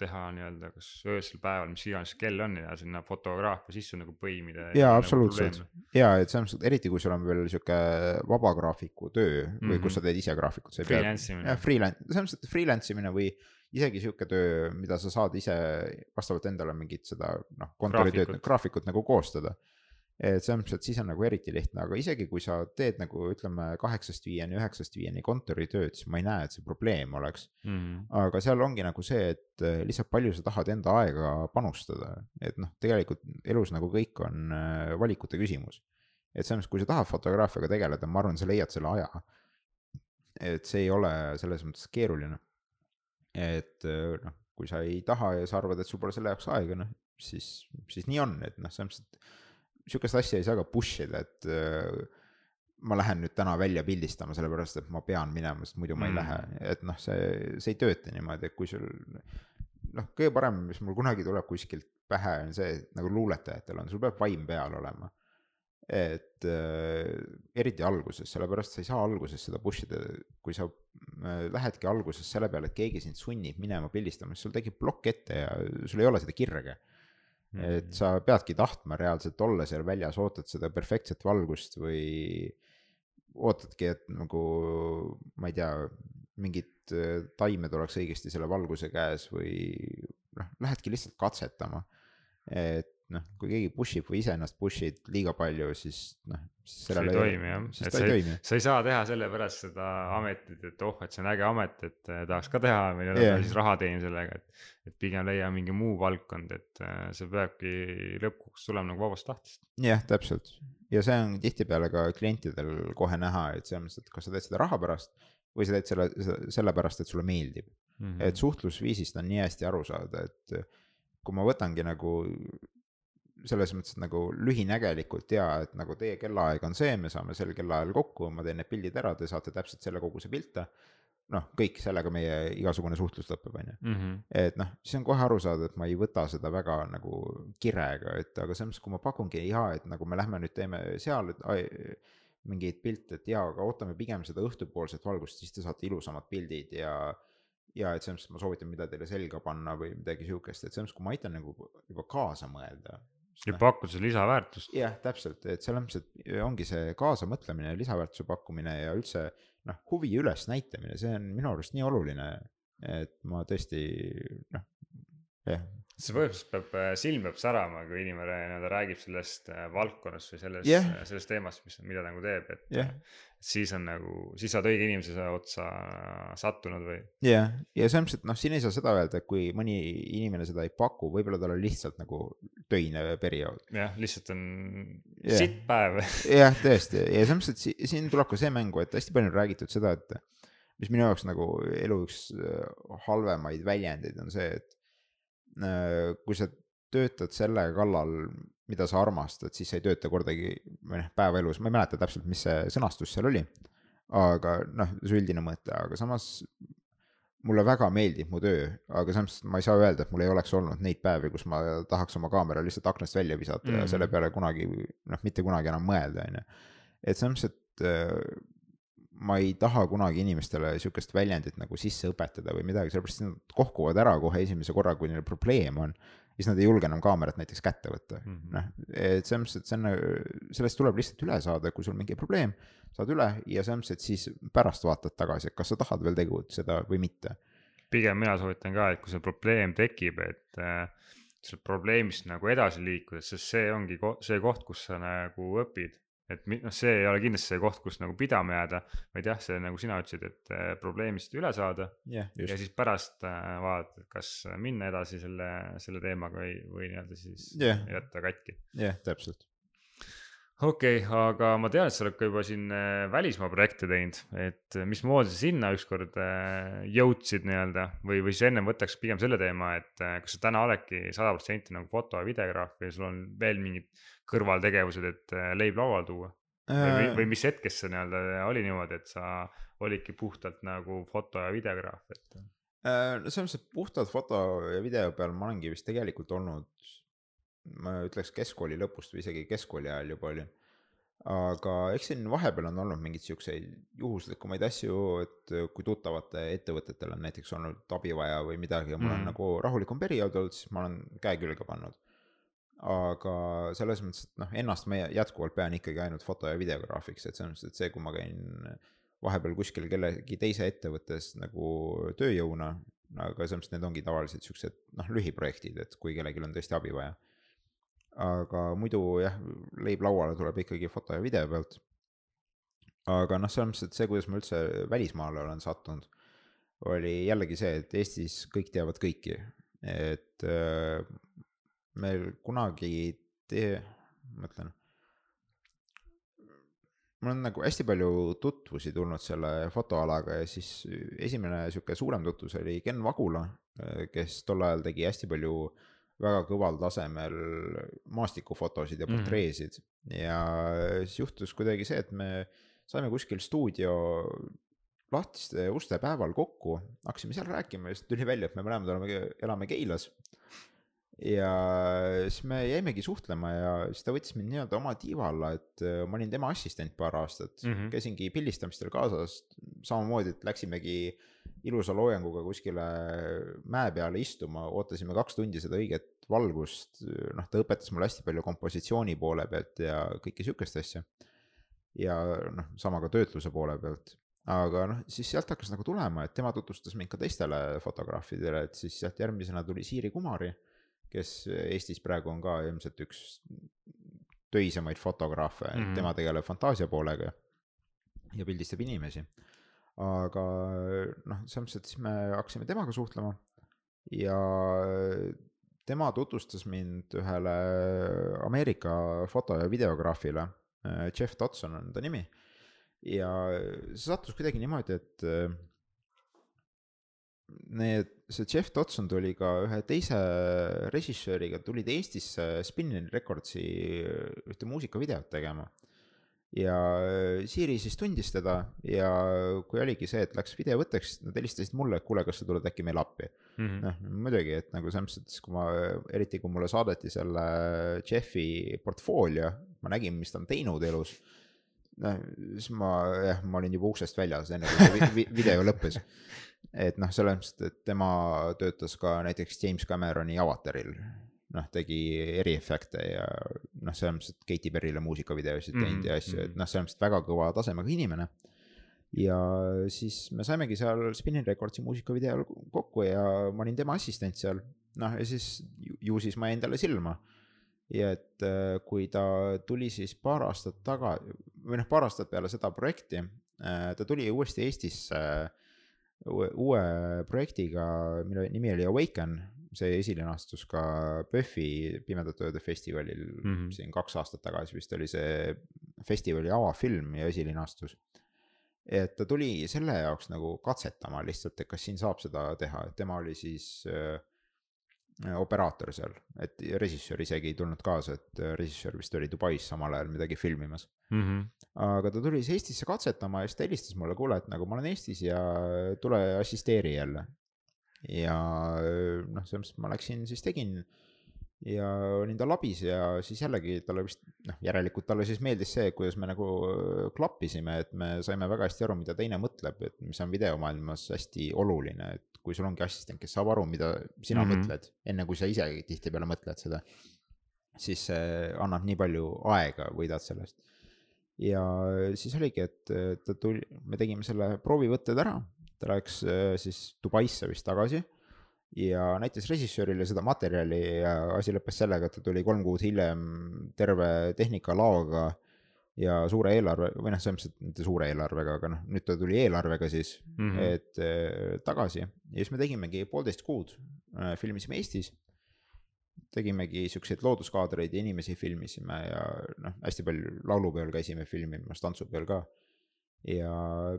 Speaker 1: teha nii-öelda kas öösel, päeval, mis iganes kell on ja sinna fotograafia sisse nagu põimida.
Speaker 2: jaa, absoluutselt nagu ja et selles mõttes, et eriti kui sul on veel sihuke vaba graafiku töö või mm -hmm. kus sa teed ise graafikut, sa ei
Speaker 1: pea. jah,
Speaker 2: freelance, selles mõttes, et freelance imine või isegi sihuke töö, mida sa saad ise vastavalt endale mingit seda noh, kontoritööd, graafikut nagu koostada et selles mõttes, et siis on nagu eriti lihtne, aga isegi kui sa teed nagu ütleme kaheksast viieni, üheksast viieni kontoritööd, siis ma ei näe, et see probleem oleks mm. -hmm. aga seal ongi nagu see, et eh, lihtsalt palju sa tahad enda aega panustada, et noh, tegelikult elus nagu kõik on eh, valikute küsimus. et selles mõttes, kui sa tahad fotograafiaga tegeleda, ma arvan, sa leiad selle aja. et see ei ole selles mõttes keeruline. et eh, noh, kui sa ei taha ja sa arvad, et sul pole selle jaoks aega, noh siis, siis nii on, et noh, selles mõttes, et sihukest asja ei saa ka push ida, et äh, ma lähen nüüd täna välja pildistama, sellepärast et ma pean minema, sest muidu ma mm. ei lähe, et noh, see, see ei tööta niimoodi, et kui sul noh, kõige parem, mis mul kunagi tuleb kuskilt pähe, on see, et nagu luuletajatel on, sul peab vaim peal olema. et äh, eriti alguses, sellepärast sa ei saa alguses seda push ida, kui sa äh, lähedki alguses selle peale, et keegi sind sunnib minema pildistama, siis sul tekib plokk ette ja sul ei ole seda kirge mm.. et mm-hmm. sa peadki tahtma reaalselt olla seal väljas, ootad seda perfektset valgust või ootadki, et nagu ma ei tea, mingid äh, taimed oleks õigesti selle valguse käes või noh, lähedki lihtsalt katsetama. et noh, kui keegi push ib või iseennast push'id liiga palju, siis noh.
Speaker 1: see ei toimi jah, et sa ei, sa ei saa teha sellepärast seda ametit, et oh, et see on äge amet, et eh, tahaks ka teha või yeah. siis raha teenin sellega, et. et pigem leia mingi muu valdkond, et eh, see peabki lõpuks tulema nagu vabast tahtest.
Speaker 2: jah, täpselt ja see on tihtipeale ka klientidel kohe näha, et selles mõttes, et kas sa teed seda raha pärast või sa teed selle, sellepärast, et sulle meeldib mm. -hmm. et suhtlusviisist on nii hästi aru saada, et kui ma võtangi nagu selles mõttes, et nagu lühinägelikult ja et nagu teie kellaaeg on see, me saame sel kellaajal kokku, ma teen need pildid ära, te saate täpselt selle koguse pilte. noh, kõik sellega meie igasugune suhtlus lõpeb, on ju. Mhm. et noh, siis on kohe aru saada, et ma ei võta seda väga nagu kirega, et aga selles mõttes, kui ma pakungi jaa, et nagu me lähme nüüd teeme seal, et ai, mingeid pilte, et jaa, aga ootame pigem seda õhtupoolset valgust, siis te saate ilusamad pildid ja ja et selles mõttes ma soovitan, mida teile selga panna või midagi sihukest, et selles mõttes, kui ma aitan nagu juba kaasa mõelda
Speaker 1: ja pakkuda seda lisaväärtust.
Speaker 2: jah, täpselt, et selles mõttes, et ongi see kaasamõtlemine, lisaväärtuse pakkumine ja üldse noh, huvi ülesnäitamine, see on minu arust nii oluline, et ma tõesti noh, jah
Speaker 1: see põhimõtteliselt peab, äh, silm peab särama, kui inimene nii-öelda räägib sellest äh, valdkonnast või sellest yeah., sellest teemast, mis, mida nagu teeb, et yeah. siis on nagu, siis sa oled õige inimese otsa sattunud või.
Speaker 2: jah yeah., ja selles mõttes, et noh, siin ei saa seda öelda, et kui mõni inimene seda ei paku, võib-olla tal on lihtsalt nagu töine periood.
Speaker 1: jah, lihtsalt on yeah. sitt päev
Speaker 2: jah, tõesti ja selles mõttes, et siin tuleb ka see mängu, et hästi palju on räägitud seda, et mis minu jaoks nagu elu üks äh, halvemaid väljendeid on see, et Äh, kui sa töötad selle kallal, mida sa armastad, siis sa ei tööta kordagi või noh, päevaelus, ma ei mäleta täpselt, mis see sõnastus seal oli. aga noh, see üldine mõte, aga samas mulle väga meeldib mu töö, aga samas ma ei saa öelda, et mul ei oleks olnud neid päevi, kus ma tahaks oma kaamera lihtsalt aknast välja visata mm -hmm. ja selle mhm. peale kunagi noh, mitte kunagi enam mõelda, on ju. et selles mõttes, et äh, ma ei taha kunagi inimestele sihukest väljendit nagu sisse õpetada või midagi, sellepärast nad kohkuvad ära kohe esimese korra, kui neil probleem on. siis nad ei julge enam kaamerat näiteks kätte võtta -hmm., noh, et selles mõttes, et see on, sellest tuleb lihtsalt üle saada, kui sul mingi probleem, saad üle ja selles mõttes, et siis pärast vaatad tagasi, et kas sa tahad veel tegutseda või mitte.
Speaker 1: pigem mina soovitan ka, et kui see probleem tekib, et äh, sealt probleemist nagu edasi liikuda, sest see ongi ko see koht, kus sa nagu õpid et noh, see ei ole kindlasti see koht, kus nagu pidama jääda, vaid jah, see nagu sina ütlesid, et äh, probleemist üle saada
Speaker 2: yeah,.
Speaker 1: ja siis pärast äh, vaadata, kas minna edasi selle, selle teemaga või, või nii-öelda siis yeah. jätta katki.
Speaker 2: jah yeah,, täpselt
Speaker 1: okei okay,, aga ma tean, et sa oled ka juba siin äh, välismaa projekte teinud, et mismoodi sa sinna ükskord jõudsid nii-öelda või, või siis ennem võtaks pigem selle teema, et kas sa täna oledki sada protsenti nagu foto ja videograaf või sul on veel mingid kõrvaltegevused, et äh, leib lauale tuua? või, või mis hetkest see nii-öelda oli niimoodi, et sa olidki puhtalt nagu foto ja videograaf, et?
Speaker 2: Äh, no selles mõttes, et puhtalt foto ja video peal ma olengi vist tegelikult olnud, ma ütleks keskkooli lõpust või isegi keskkooli ajal juba olin. aga eks siin vahepeal on olnud mingeid siukseid juhuslikumaid asju, et kui tuttavate ettevõtetel on näiteks olnud abi vaja või midagi ja mul mm. on nagu rahulikum periood olnud, siis ma olen käe külge pannud aga selles mõttes, et noh, ennast ma jätkuvalt pean ikkagi ainult foto- ja videograafiks, et selles mõttes, et see, kui ma käin vahepeal kuskil kellegi teise ettevõttes nagu tööjõuna, aga selles mõttes need ongi tavaliselt siuksed noh, lühiprojektid, et kui kellelgi on tõesti abi vaja. Aga muidu jah, leib lauale tuleb ikkagi foto ja video pealt. aga noh, selles mõttes, et see, kuidas ma üldse välismaale olen sattunud, oli jällegi see, et Eestis kõik teavad kõiki, et äh, meil kunagi mõtlen. mul on nagu hästi palju tutvusi tulnud selle fotoalaga ja siis esimene sihuke suurem tutvus oli Ken Vagula, kes tol ajal tegi hästi palju väga kõval tasemel maastikufotosid ja mhm. portreesid mm. -hmm. ja siis juhtus kuidagi see, et me saime kuskil stuudio lahtiste uste päeval kokku, hakkasime seal rääkima ja siis tuli välja, et me mõlemad oleme, elame Keilas ja siis me jäimegi suhtlema ja siis ta võttis mind nii-öelda oma tiiva alla, et äh, ma olin tema assistent paar aastat mm, -hmm. käisingi pildistamistel kaasas, samamoodi, et läksimegi ilusa loojanguga kuskile mäe peale istuma, ootasime kaks tundi seda õiget valgust, noh, ta õpetas mulle hästi palju kompositsiooni poole pealt ja kõike sihukest asja. ja noh, sama ka töötluse poole pealt, aga noh, siis sealt hakkas nagu tulema, et tema tutvustas mind ka teistele fotograafidele, et siis sealt järgmisena tuli Siiri Kumari kes Eestis praegu on ka ilmselt üks töisemaid fotograafe mm, -hmm. tema tegeleb fantaasia poolega ja pildistab inimesi. aga noh, selles mõttes, et siis me hakkasime temaga suhtlema ja tema tutvustas mind ühele Ameerika foto- ja videograafile, Jeff Dodson on ta nimi. ja see sattus kuidagi niimoodi, et need, see Jeff Dodson tuli ka ühe teise režissööriga, tulid Eestisse Spinning Recordsi ühte muusikavideot tegema. Ja Siiri siis tundis teda ja kui oligi see, et läks videovõtteks, nad helistasid mulle, et kuule, kas sa tuled äkki meile appi. Mm -hmm.. noh, muidugi, et nagu selles mõttes, et kui ma, eriti kui mulle saadeti selle Jeffi portfoolio, ma nägin, mis ta on teinud elus noh, siis ma jah, ma olin juba uksest väljas, enne kui see vi video lõppes. Et noh, selles mõttes, et tema töötas ka näiteks James Cameroni Avataril, noh, tegi eriefekte ja noh, selles mõttes, et Katy Perry'le muusikavideosid teinud mm -hmm. ja asju, et mhm. noh, selles mõttes väga kõva tasemega inimene. ja siis me saimegi seal Spinning Recordsi muusikavideol kokku ja ma olin tema assistent seal, noh ja siis ju, ju siis ma jäin talle silma ja et äh, kui ta tuli siis paar aastat taga või noh, paar aastat peale seda projekti, äh, ta tuli uuesti Eestisse äh, uue, uue projektiga, mille nimi oli Awaken, see esilinastus ka PÖFFi Pimedate Ööde festivalil mm -hmm. siin kaks aastat tagasi vist oli see festivali avafilm ja esilinastus. et ta tuli selle jaoks nagu katsetama lihtsalt, et kas siin saab seda teha, et tema oli siis äh, operaator seal, et režissöör isegi ei tulnud kaasa, et äh, režissöör vist oli Dubais samal ajal midagi filmimas
Speaker 1: mm. -hmm.
Speaker 2: aga ta tuli siis Eestisse katsetama ja siis ta helistas mulle, kuule, et nagu ma olen Eestis ja tule assisteeri jälle. Ja noh, selles mõttes ma läksin, siis tegin ja olin tal abis ja siis jällegi talle vist noh, järelikult talle siis meeldis see, kuidas me nagu klappisime, et me saime väga hästi aru, mida teine mõtleb, et mis on videomaailmas hästi oluline, et kui sul ongi assistent, kes saab aru, mida sina mm -hmm. mõtled, enne kui sa ise tihtipeale mõtled seda. siis see annab nii palju aega, võidad sellest. ja siis oligi, et ta tuli, me tegime selle proovivõtted ära, ta läks äh, siis Dubaisse vist tagasi ja näitas režissöörile seda materjali ja asi lõppes sellega, et ta tuli kolm kuud hiljem terve tehnikalaoga ja suure eelarve või noh, selles mõttes, et mitte suure eelarvega, aga noh, nüüd ta tuli eelarvega siis mm, -hmm. et äh, tagasi ja siis me tegimegi poolteist kuud äh,, filmisime Eestis. tegimegi siukseid looduskaadreid ja inimesi filmisime ja noh, hästi palju laulupeol käisime filmimas, tantsupeol ka ja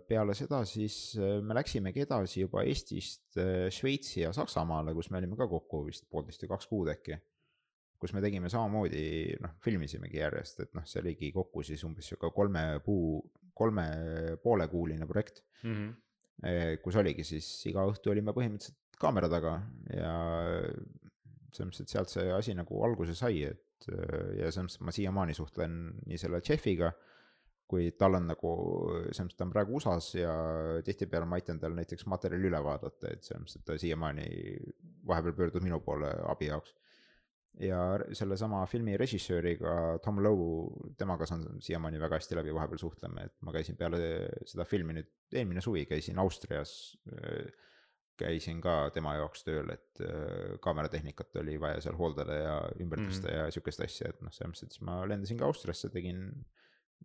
Speaker 2: peale seda siis äh, me läksimegi edasi juba Eestist äh, Šveitsi ja Saksamaale, kus me olime ka kokku vist poolteist või kaks kuud äkki. kus me tegime samamoodi, noh, filmisimegi järjest, et noh, see oligi kokku siis umbes sihuke kolme puu, kolme poolekuuline projekt mm. -hmm. kus oligi siis iga õhtu olime põhimõtteliselt kaamera taga ja selles mõttes, et sealt see asi nagu alguse sai, et ja selles mõttes, ma siiamaani suhtlen nii selle Jeffiga kui tal on nagu, selles mõttes ta on praegu USA-s ja tihtipeale ma aitan tal näiteks materjali üle vaadata, et selles mõttes, et ta siiamaani vahepeal pöördub minu poole abi jaoks. ja sellesama filmi režissööriga Tom Lowe, temaga saan siiamaani väga hästi läbi, vahepeal suhtleme, et ma käisin peale seda filmi nüüd, eelmine suvi käisin Austrias käisin ka tema jaoks tööl, et kaameratehnikat oli vaja seal hooldada ja ümber tõsta mm -hmm. ja sihukest asja, et noh, selles mõttes, et siis ma lendasin ka Austriasse, tegin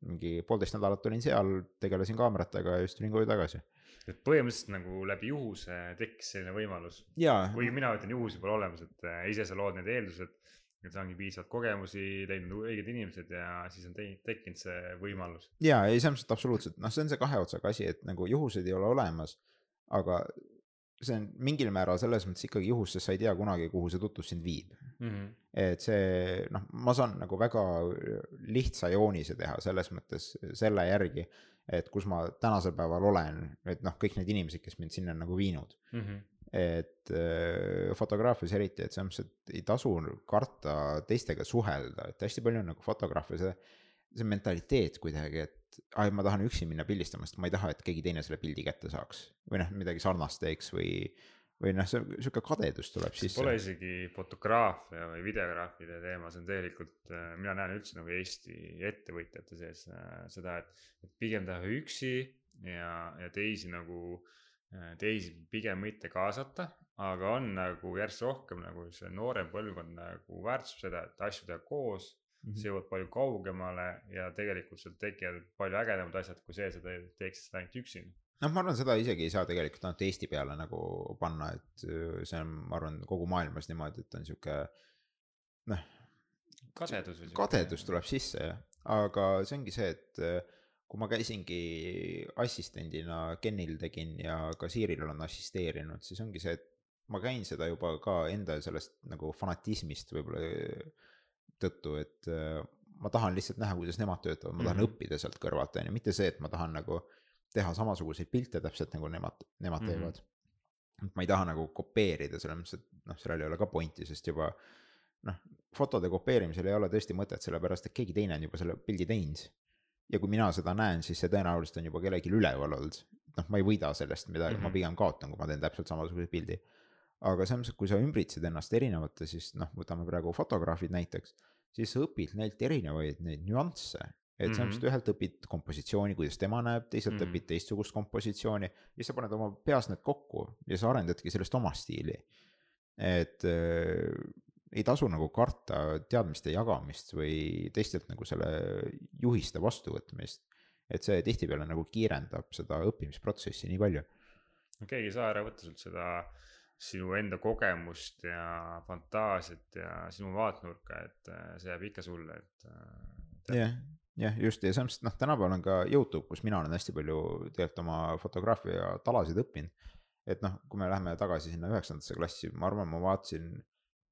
Speaker 2: mingi poolteist nädalat olin seal, tegelesin kaameratega ja siis tulin koju tagasi.
Speaker 1: et põhimõtteliselt nagu läbi juhuse tekkis selline võimalus. kuigi mina ütlen, juhus juba olemas, et äh, ise sa lood need eeldused, et saangi piisavalt kogemusi, leidnud õiged inimesed ja siis on tekkinud see võimalus.
Speaker 2: ja ei, selles mõttes, absoluutselt, noh, see on see kahe otsaga asi, et nagu juhused ei ole olemas, aga see on mingil määral selles mõttes ikkagi juhus, sest sa ei tea kunagi, kuhu see tutvus sind viib mm. -hmm. et see noh, ma saan nagu väga lihtsa joonise teha selles mõttes selle järgi, et kus ma tänasel päeval olen, et noh, kõik need inimesed, kes mind sinna on nagu viinud mm. -hmm. et äh, fotograafias eriti, et selles mõttes, et ei tasu karta teistega suhelda, et hästi palju on nagu fotograafe see, see mentaliteet kuidagi, et aa, ma tahan üksi minna pildistama, sest ma ei taha, et keegi teine selle pildi kätte saaks. või noh, midagi sarnast teeks või, või noh, see sihuke kadedus tuleb sisse.
Speaker 1: Pole isegi fotograafia või videograafide teema, see on tegelikult, äh, mina näen üldse nagu Eesti ettevõtjate sees äh, seda, et, et pigem teha üksi ja, ja teisi nagu, äh, teisi pigem mitte kaasata. aga on nagu järjest rohkem nagu see noorem põlvkond nagu väärtustab seda, et asju teha koos mm -hmm. see jõuab palju kaugemale ja tegelikult sealt tekivad palju ägedamad asjad, kui see, sa teeksid seda ainult üksinda
Speaker 2: noh, ma arvan, seda isegi ei saa tegelikult ainult Eesti peale nagu panna, et see on, ma arvan, kogu maailmas niimoodi, et on sihuke noh.
Speaker 1: kadedus.
Speaker 2: kadedus tuleb sisse jah, aga see ongi see, et kui ma käisingi assistendina Kenil tegin ja ka Siiril olen assisteerinud, siis ongi see, et ma käin seda juba ka enda sellest nagu fanatismist võib-olla tõttu, et ma tahan lihtsalt näha, kuidas nemad töötavad, ma tahan mm -hmm. õppida sealt kõrvalt, on ju, mitte see, et ma tahan nagu teha samasuguseid pilte täpselt nagu nemad, nemad mm -hmm. teevad. et ma ei taha nagu kopeerida, selles mõttes, et noh, sellel ei ole ka pointi, sest juba noh, fotode kopeerimisel ei ole tõesti mõtet, sellepärast et keegi teine on juba selle pildi teinud. ja kui mina seda näen, siis see tõenäoliselt on juba kellelgi üleval olnud, noh, ma ei võida sellest midagi mm, -hmm. ma mhm. pigem kaotan, kui ma teen täpselt samasuguse pildi aga selles mõttes, kui sa ümbritsed ennast erinevate, siis noh, võtame praegu fotograafid näiteks, siis sa õpid neilt erinevaid neid nüansse. Et selles mõttes, et ühelt õpid kompositsiooni, kuidas tema näeb, teiselt mm -hmm. õpid teistsugust kompositsiooni ja sa paned oma peas need kokku ja sa arendadki sellest oma stiili. et äh, ei tasu nagu karta teadmiste jagamist või teistelt nagu selle juhiste vastuvõtmist. et see tihtipeale nagu kiirendab seda õppimisprotsessi nii palju.
Speaker 1: no keegi ei saa ära võtta sult seda sinu enda kogemust ja fantaasiat ja sinu vaatenurka, et äh, see jääb ikka sulle, et.
Speaker 2: Äh, jah, jah, just ja selles mõttes, et noh, tänapäeval on ka Youtube, kus mina olen hästi palju tegelikult oma fotograafia talasid õppinud. et noh, kui me läheme tagasi sinna üheksandasse klassi, ma arvan, ma vaatasin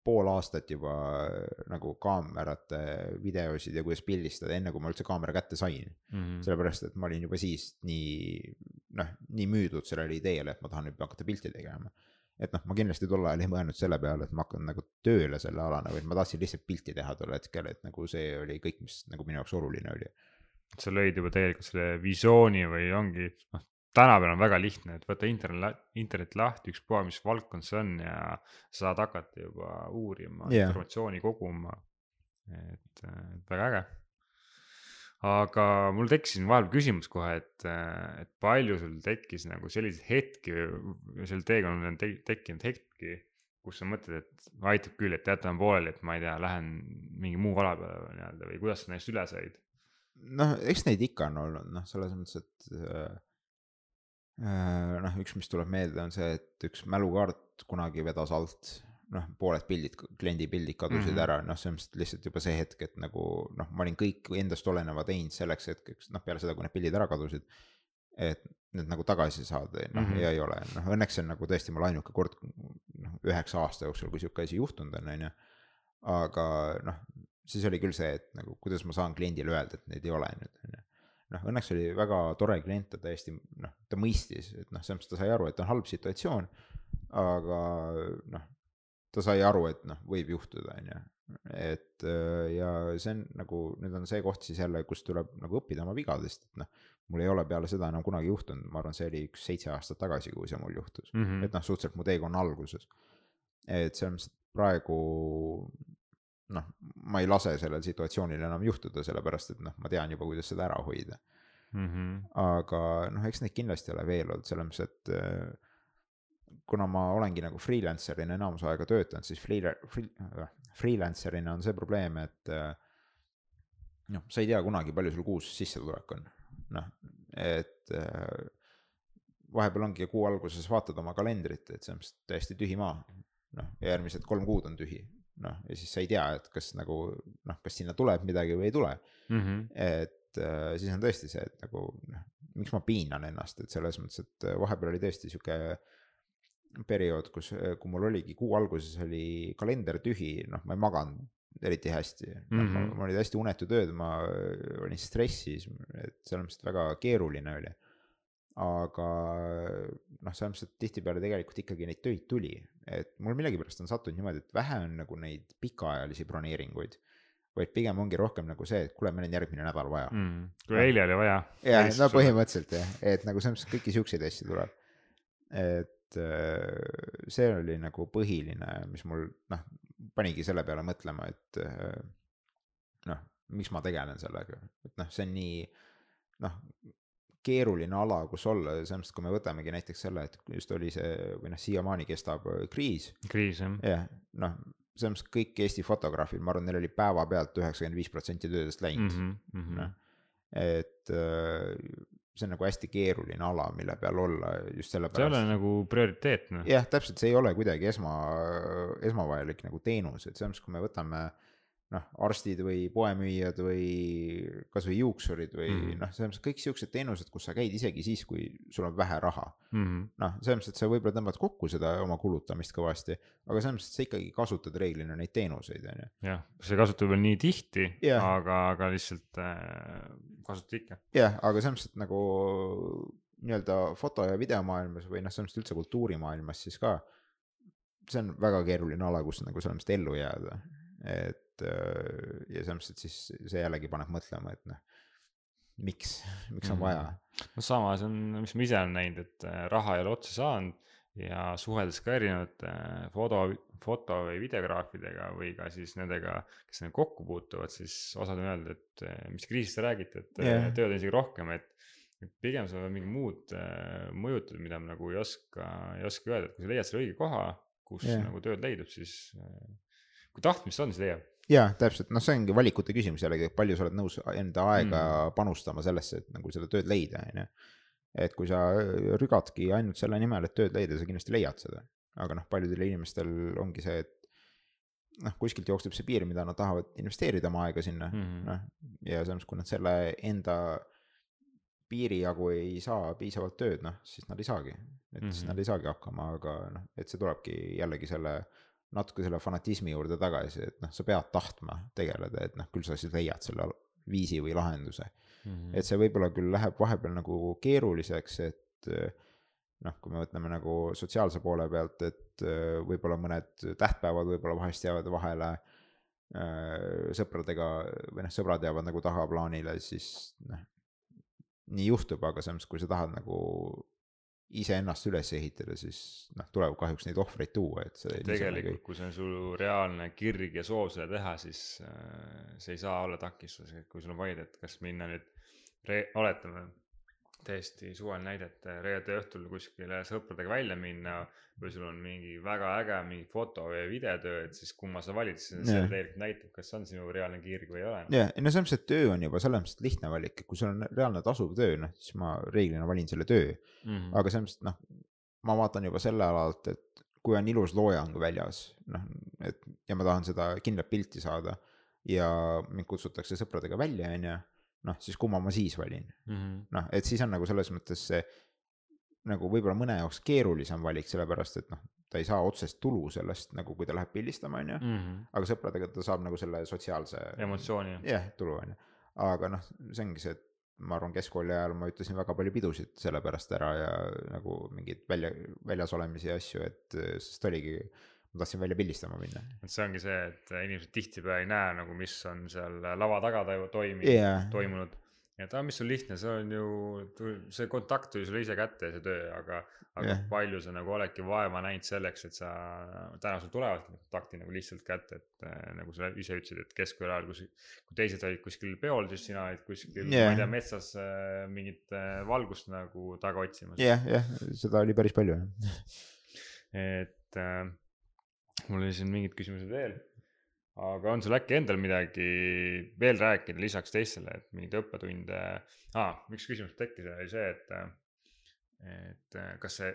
Speaker 2: pool aastat juba äh, nagu kaamerate videosid ja kuidas pildistada, enne kui ma üldse kaamera kätte sain mm. -hmm. sellepärast, et ma olin juba siis nii noh, nii müüdud sellele ideele, et ma tahan nüüd hakata pilti tegema. Et noh, ma kindlasti tol ajal ei mõelnud selle peale, et ma hakkan nagu tööle selle alana, vaid ma tahtsin lihtsalt pilti teha tol hetkel, et nagu see oli kõik, mis nagu minu jaoks oluline oli
Speaker 1: sa lõid juba tegelikult selle visiooni või ongi, noh, tänapäeval on väga lihtne, et võta internet, internet lahti, ükspuha, mis valdkond see on ja saad hakata juba uurima yeah., informatsiooni koguma. et, väga äge. Aga mul tekkis siin vahepeal küsimus kohe, et, et palju sul tekkis nagu selliseid hetki sel teekonnal on te, tekkinud hetki, kus sa mõtled, et aitab küll, et jätame pooleli, et ma ei tea, lähen mingi muu ala peale nii-öelda või kuidas sa neist üle said?
Speaker 2: noh, eks neid ikka on olnud, noh, selles mõttes, et äh, äh, noh, üks, mis tuleb meelde, on see, et üks mälukaart kunagi vedas alt, noh, pooled pildid, kliendi pildid kadusid mm -hmm. ära, noh, selles mõttes lihtsalt juba see hetk, et nagu noh, ma olin kõik endast oleneva teinud selleks hetkeks, noh, peale seda, kui need pildid ära kadusid. et need nagu tagasi saada, noh mm -hmm. ja ei ole, noh õnneks see on nagu tõesti mul ainuke kord, noh, üheksa aasta jooksul, kui sihuke asi juhtunud on, on ju. aga noh, siis oli küll see, et nagu kuidas ma saan kliendile öelda, et neid ei ole nüüd, on ju. noh, õnneks oli väga tore klient, ta täiesti noh, ta mõistis, et noh, selles mõttes ta sai aru, et on halb situatsioon. aga noh, ta sai aru, et noh, võib juhtuda, on ju. et ja see on nagu, nüüd on see koht siis jälle, kus tuleb nagu õppida oma vigadest, et noh. mul ei ole peale seda enam kunagi juhtunud, ma arvan, see oli üks seitse aastat tagasi, kui see mul juhtus mm, -hmm. et noh, suhteliselt mu teekonna alguses. et selles mõttes, et praegu noh, ma ei lase sellel situatsioonil enam juhtuda, sellepärast et noh, ma tean juba, kuidas seda ära hoida mm. -hmm. aga noh, eks neid kindlasti ole veel olnud, selles mõttes, et äh, kuna ma olengi nagu freelancer'ina enamus aega töötanud, siis free, free, äh, freelancer'ina on see probleem, et äh, noh, sa ei tea kunagi, palju sul kuus sissetulek on, noh, et vahepeal ongi kuu alguses vaatad oma kalendrit, et see on täiesti tühi maa. noh, järgmised kolm kuud on tühi, noh, ja siis sa ei tea, et kas nagu noh, kas sinna tuleb midagi või ei tule mm. -hmm. et äh, siis on tõesti see, et nagu noh, miks ma piinan ennast, et selles mõttes, et äh, vahepeal oli tõesti sihuke periood, kus, äh, kui mul oligi kuu alguses oli kalender tühi, noh, ma ei maganud eriti hästi mm, -hmm. noh, mul olid hästi unetud ööd, ma olin stressis, et selles mõttes väga keeruline oli aga noh, selles mõttes, et tihtipeale tegelikult ikkagi neid töid tuli, et mul millegipärast on sattunud niimoodi, et vähe on nagu neid pikaajalisi broneeringuid. vaid pigem ongi rohkem nagu see, et kuule, meil on järgmine nädal vaja
Speaker 1: mm,. kui eile oli vaja.
Speaker 2: jah, no põhimõtteliselt jah, et nagu selles mõttes kõiki siukseid asju tuleb. et äh, see oli nagu põhiline, mis mul noh, panigi selle peale mõtlema, et äh, noh, miks ma tegelen sellega, et noh, see on nii noh, keeruline ala, kus olla, selles mõttes, kui me võtamegi näiteks selle, et just oli see või noh, siiamaani kestab äh, kriis.
Speaker 1: kriis jah.
Speaker 2: jah, noh, selles mõttes kõik Eesti fotograafid, ma arvan, neil oli päevapealt üheksakümmend viis protsenti töödest läinud mm -hmm,, noh. et see on nagu hästi keeruline ala, mille peal olla just sellepärast.
Speaker 1: see ei ole nagu prioriteetne.
Speaker 2: jah, täpselt, see ei ole kuidagi esma, esmavajalik nagu teenus, et selles mõttes, kui me võtame noh, arstid või poemüüjad või kasvõi juuksurid või mm -hmm. noh, selles mõttes kõik siuksed teenused, kus sa käid isegi siis, kui sul on vähe raha mm -hmm.. noh, selles mõttes, et sa võib-olla tõmbad kokku seda oma kulutamist kõvasti, aga selles mõttes, et sa ikkagi kasutad reeglina neid teenuseid, on ju.
Speaker 1: jah, sa ei kasuta veel nii tihti, aga, aga lihtsalt äh, kasutad ikka.
Speaker 2: jah, aga selles mõttes, et nagu nii-öelda foto ja videomaailmas või noh, selles mõttes üldse kultuurimaailmas siis ka. see on väga keeruline ala, kus nagu selles mõttes ellu jääda, et et äh, ja selles mõttes, et siis see jällegi paneb mõtlema, et noh, miks, miks on vaja.
Speaker 1: Mhm. no sama, see on, mis ma ise olen näinud, et äh, raha ei ole otsa saanud ja suheldes ka erinevate äh, foto, foto või videograafidega või ka siis nendega, kes nendega kokku puutuvad, siis osad on öelnud, et mis kriisist te räägite, et yeah. tööd on isegi rohkem, et pigem sul on mingi muud mõjutused, mida ma nagu ei oska, ei oska öelda, et kui sa leiad selle õige koha, kus yeah. nagu tööd leidub, siis kui tahtmist on, siis leiab
Speaker 2: jaa, täpselt, noh, see ongi valikute küsimus jällegi, palju sa oled nõus enda aega mm. panustama sellesse, et nagu seda tööd leida, on ju. et kui sa rügadki ainult selle nimel, et tööd leida, sa kindlasti leiad seda. aga noh, paljudel inimestel ongi see, et noh, kuskilt jookseb see piir, mida nad tahavad investeerida oma aega sinna mm -hmm., noh. ja samas, kui nad selle enda piiri jagu ei saa piisavalt tööd, noh, siis nad ei saagi. et mm -hmm. siis nad ei saagi hakkama, aga noh, et see tulebki jällegi selle natuke selle fanatismi juurde tagasi, et noh, sa pead tahtma tegeleda, et noh, küll sa siis leiad selle viisi või lahenduse mm. -hmm. et see võib-olla küll läheb vahepeal nagu keeruliseks, et noh, kui me mõtleme nagu sotsiaalse poole pealt, et võib-olla mõned tähtpäevad võib-olla vahest jäävad vahele sõpradega või noh, sõbrad jäävad nagu tagaplaanile, siis noh, nii juhtub, aga samas, kui sa tahad nagu iseennast üles ehitada, siis noh, tuleb kahjuks neid ohvreid tuua, et see.
Speaker 1: tegelikult, kui see on sul reaalne kirg ja soov seda teha, siis äh, see ei saa olla takistuseks, et kui sul on valida, et kas minna nüüd oletame täiesti suvaline näide, et reede õhtul kuskile sõpradega välja minna või sul on mingi väga äge mingi foto või videotöö, et siis kumma sa valid, see yeah. tegelikult näitab, kas on sinu reaalne kirg või ei ole.
Speaker 2: jah, no selles mõttes, et töö on juba selles mõttes lihtne valik, kui sul on reaalne tasuv töö, noh siis ma reeglina valin selle töö mm. -hmm. aga selles mõttes, et noh, ma vaatan juba selle alalt, et kui on ilus loojang väljas, noh, et ja ma tahan seda kindlat pilti saada ja mind kutsutakse sõpradega välja, on ju noh, siis kumma ma siis valin mm -hmm.. noh, et siis on nagu selles mõttes see nagu võib-olla mõne jaoks keerulisem valik, sellepärast et noh, ta ei saa otsest tulu sellest nagu, kui ta läheb pildistama, on ju. Mhm. aga sõpradega ta saab nagu selle sotsiaalse.
Speaker 1: emotsiooni.
Speaker 2: jah, tulu on ju, aga noh, see ongi see, et ma arvan, keskkooli ajal ma ütlesin väga palju pidusid selle pärast ära ja nagu mingeid välja, väljas olemisi ja asju, et sest oligi tahtsin välja pildistama minna.
Speaker 1: et see ongi see, et inimesed tihtipeale ei näe nagu, mis on seal lava taga toimunud
Speaker 2: yeah.,
Speaker 1: toimunud. et aa, mis sul lihtne, see on ju, see kontakt tuli sulle ise kätte ja see töö, aga, aga yeah. palju sa nagu oledki vaeva näinud selleks, et sa, täna sul tulevadki kontakti nagu lihtsalt kätte, et äh, nagu sa ise ütlesid, et keskkooli ajal, kus, kui teised olid kuskil peol, siis sina olid kuskil yeah., ma ei tea, metsas äh, mingit äh, valgust nagu taga otsimas.
Speaker 2: jah yeah,, jah yeah., seda oli päris palju, jah.
Speaker 1: et äh, mul oli siin mingid küsimused veel. aga on sul äkki endal midagi veel rääkida lisaks teistele, et mingeid õppetunde ah,, üks küsimus tekkis, oli see, et, et kas see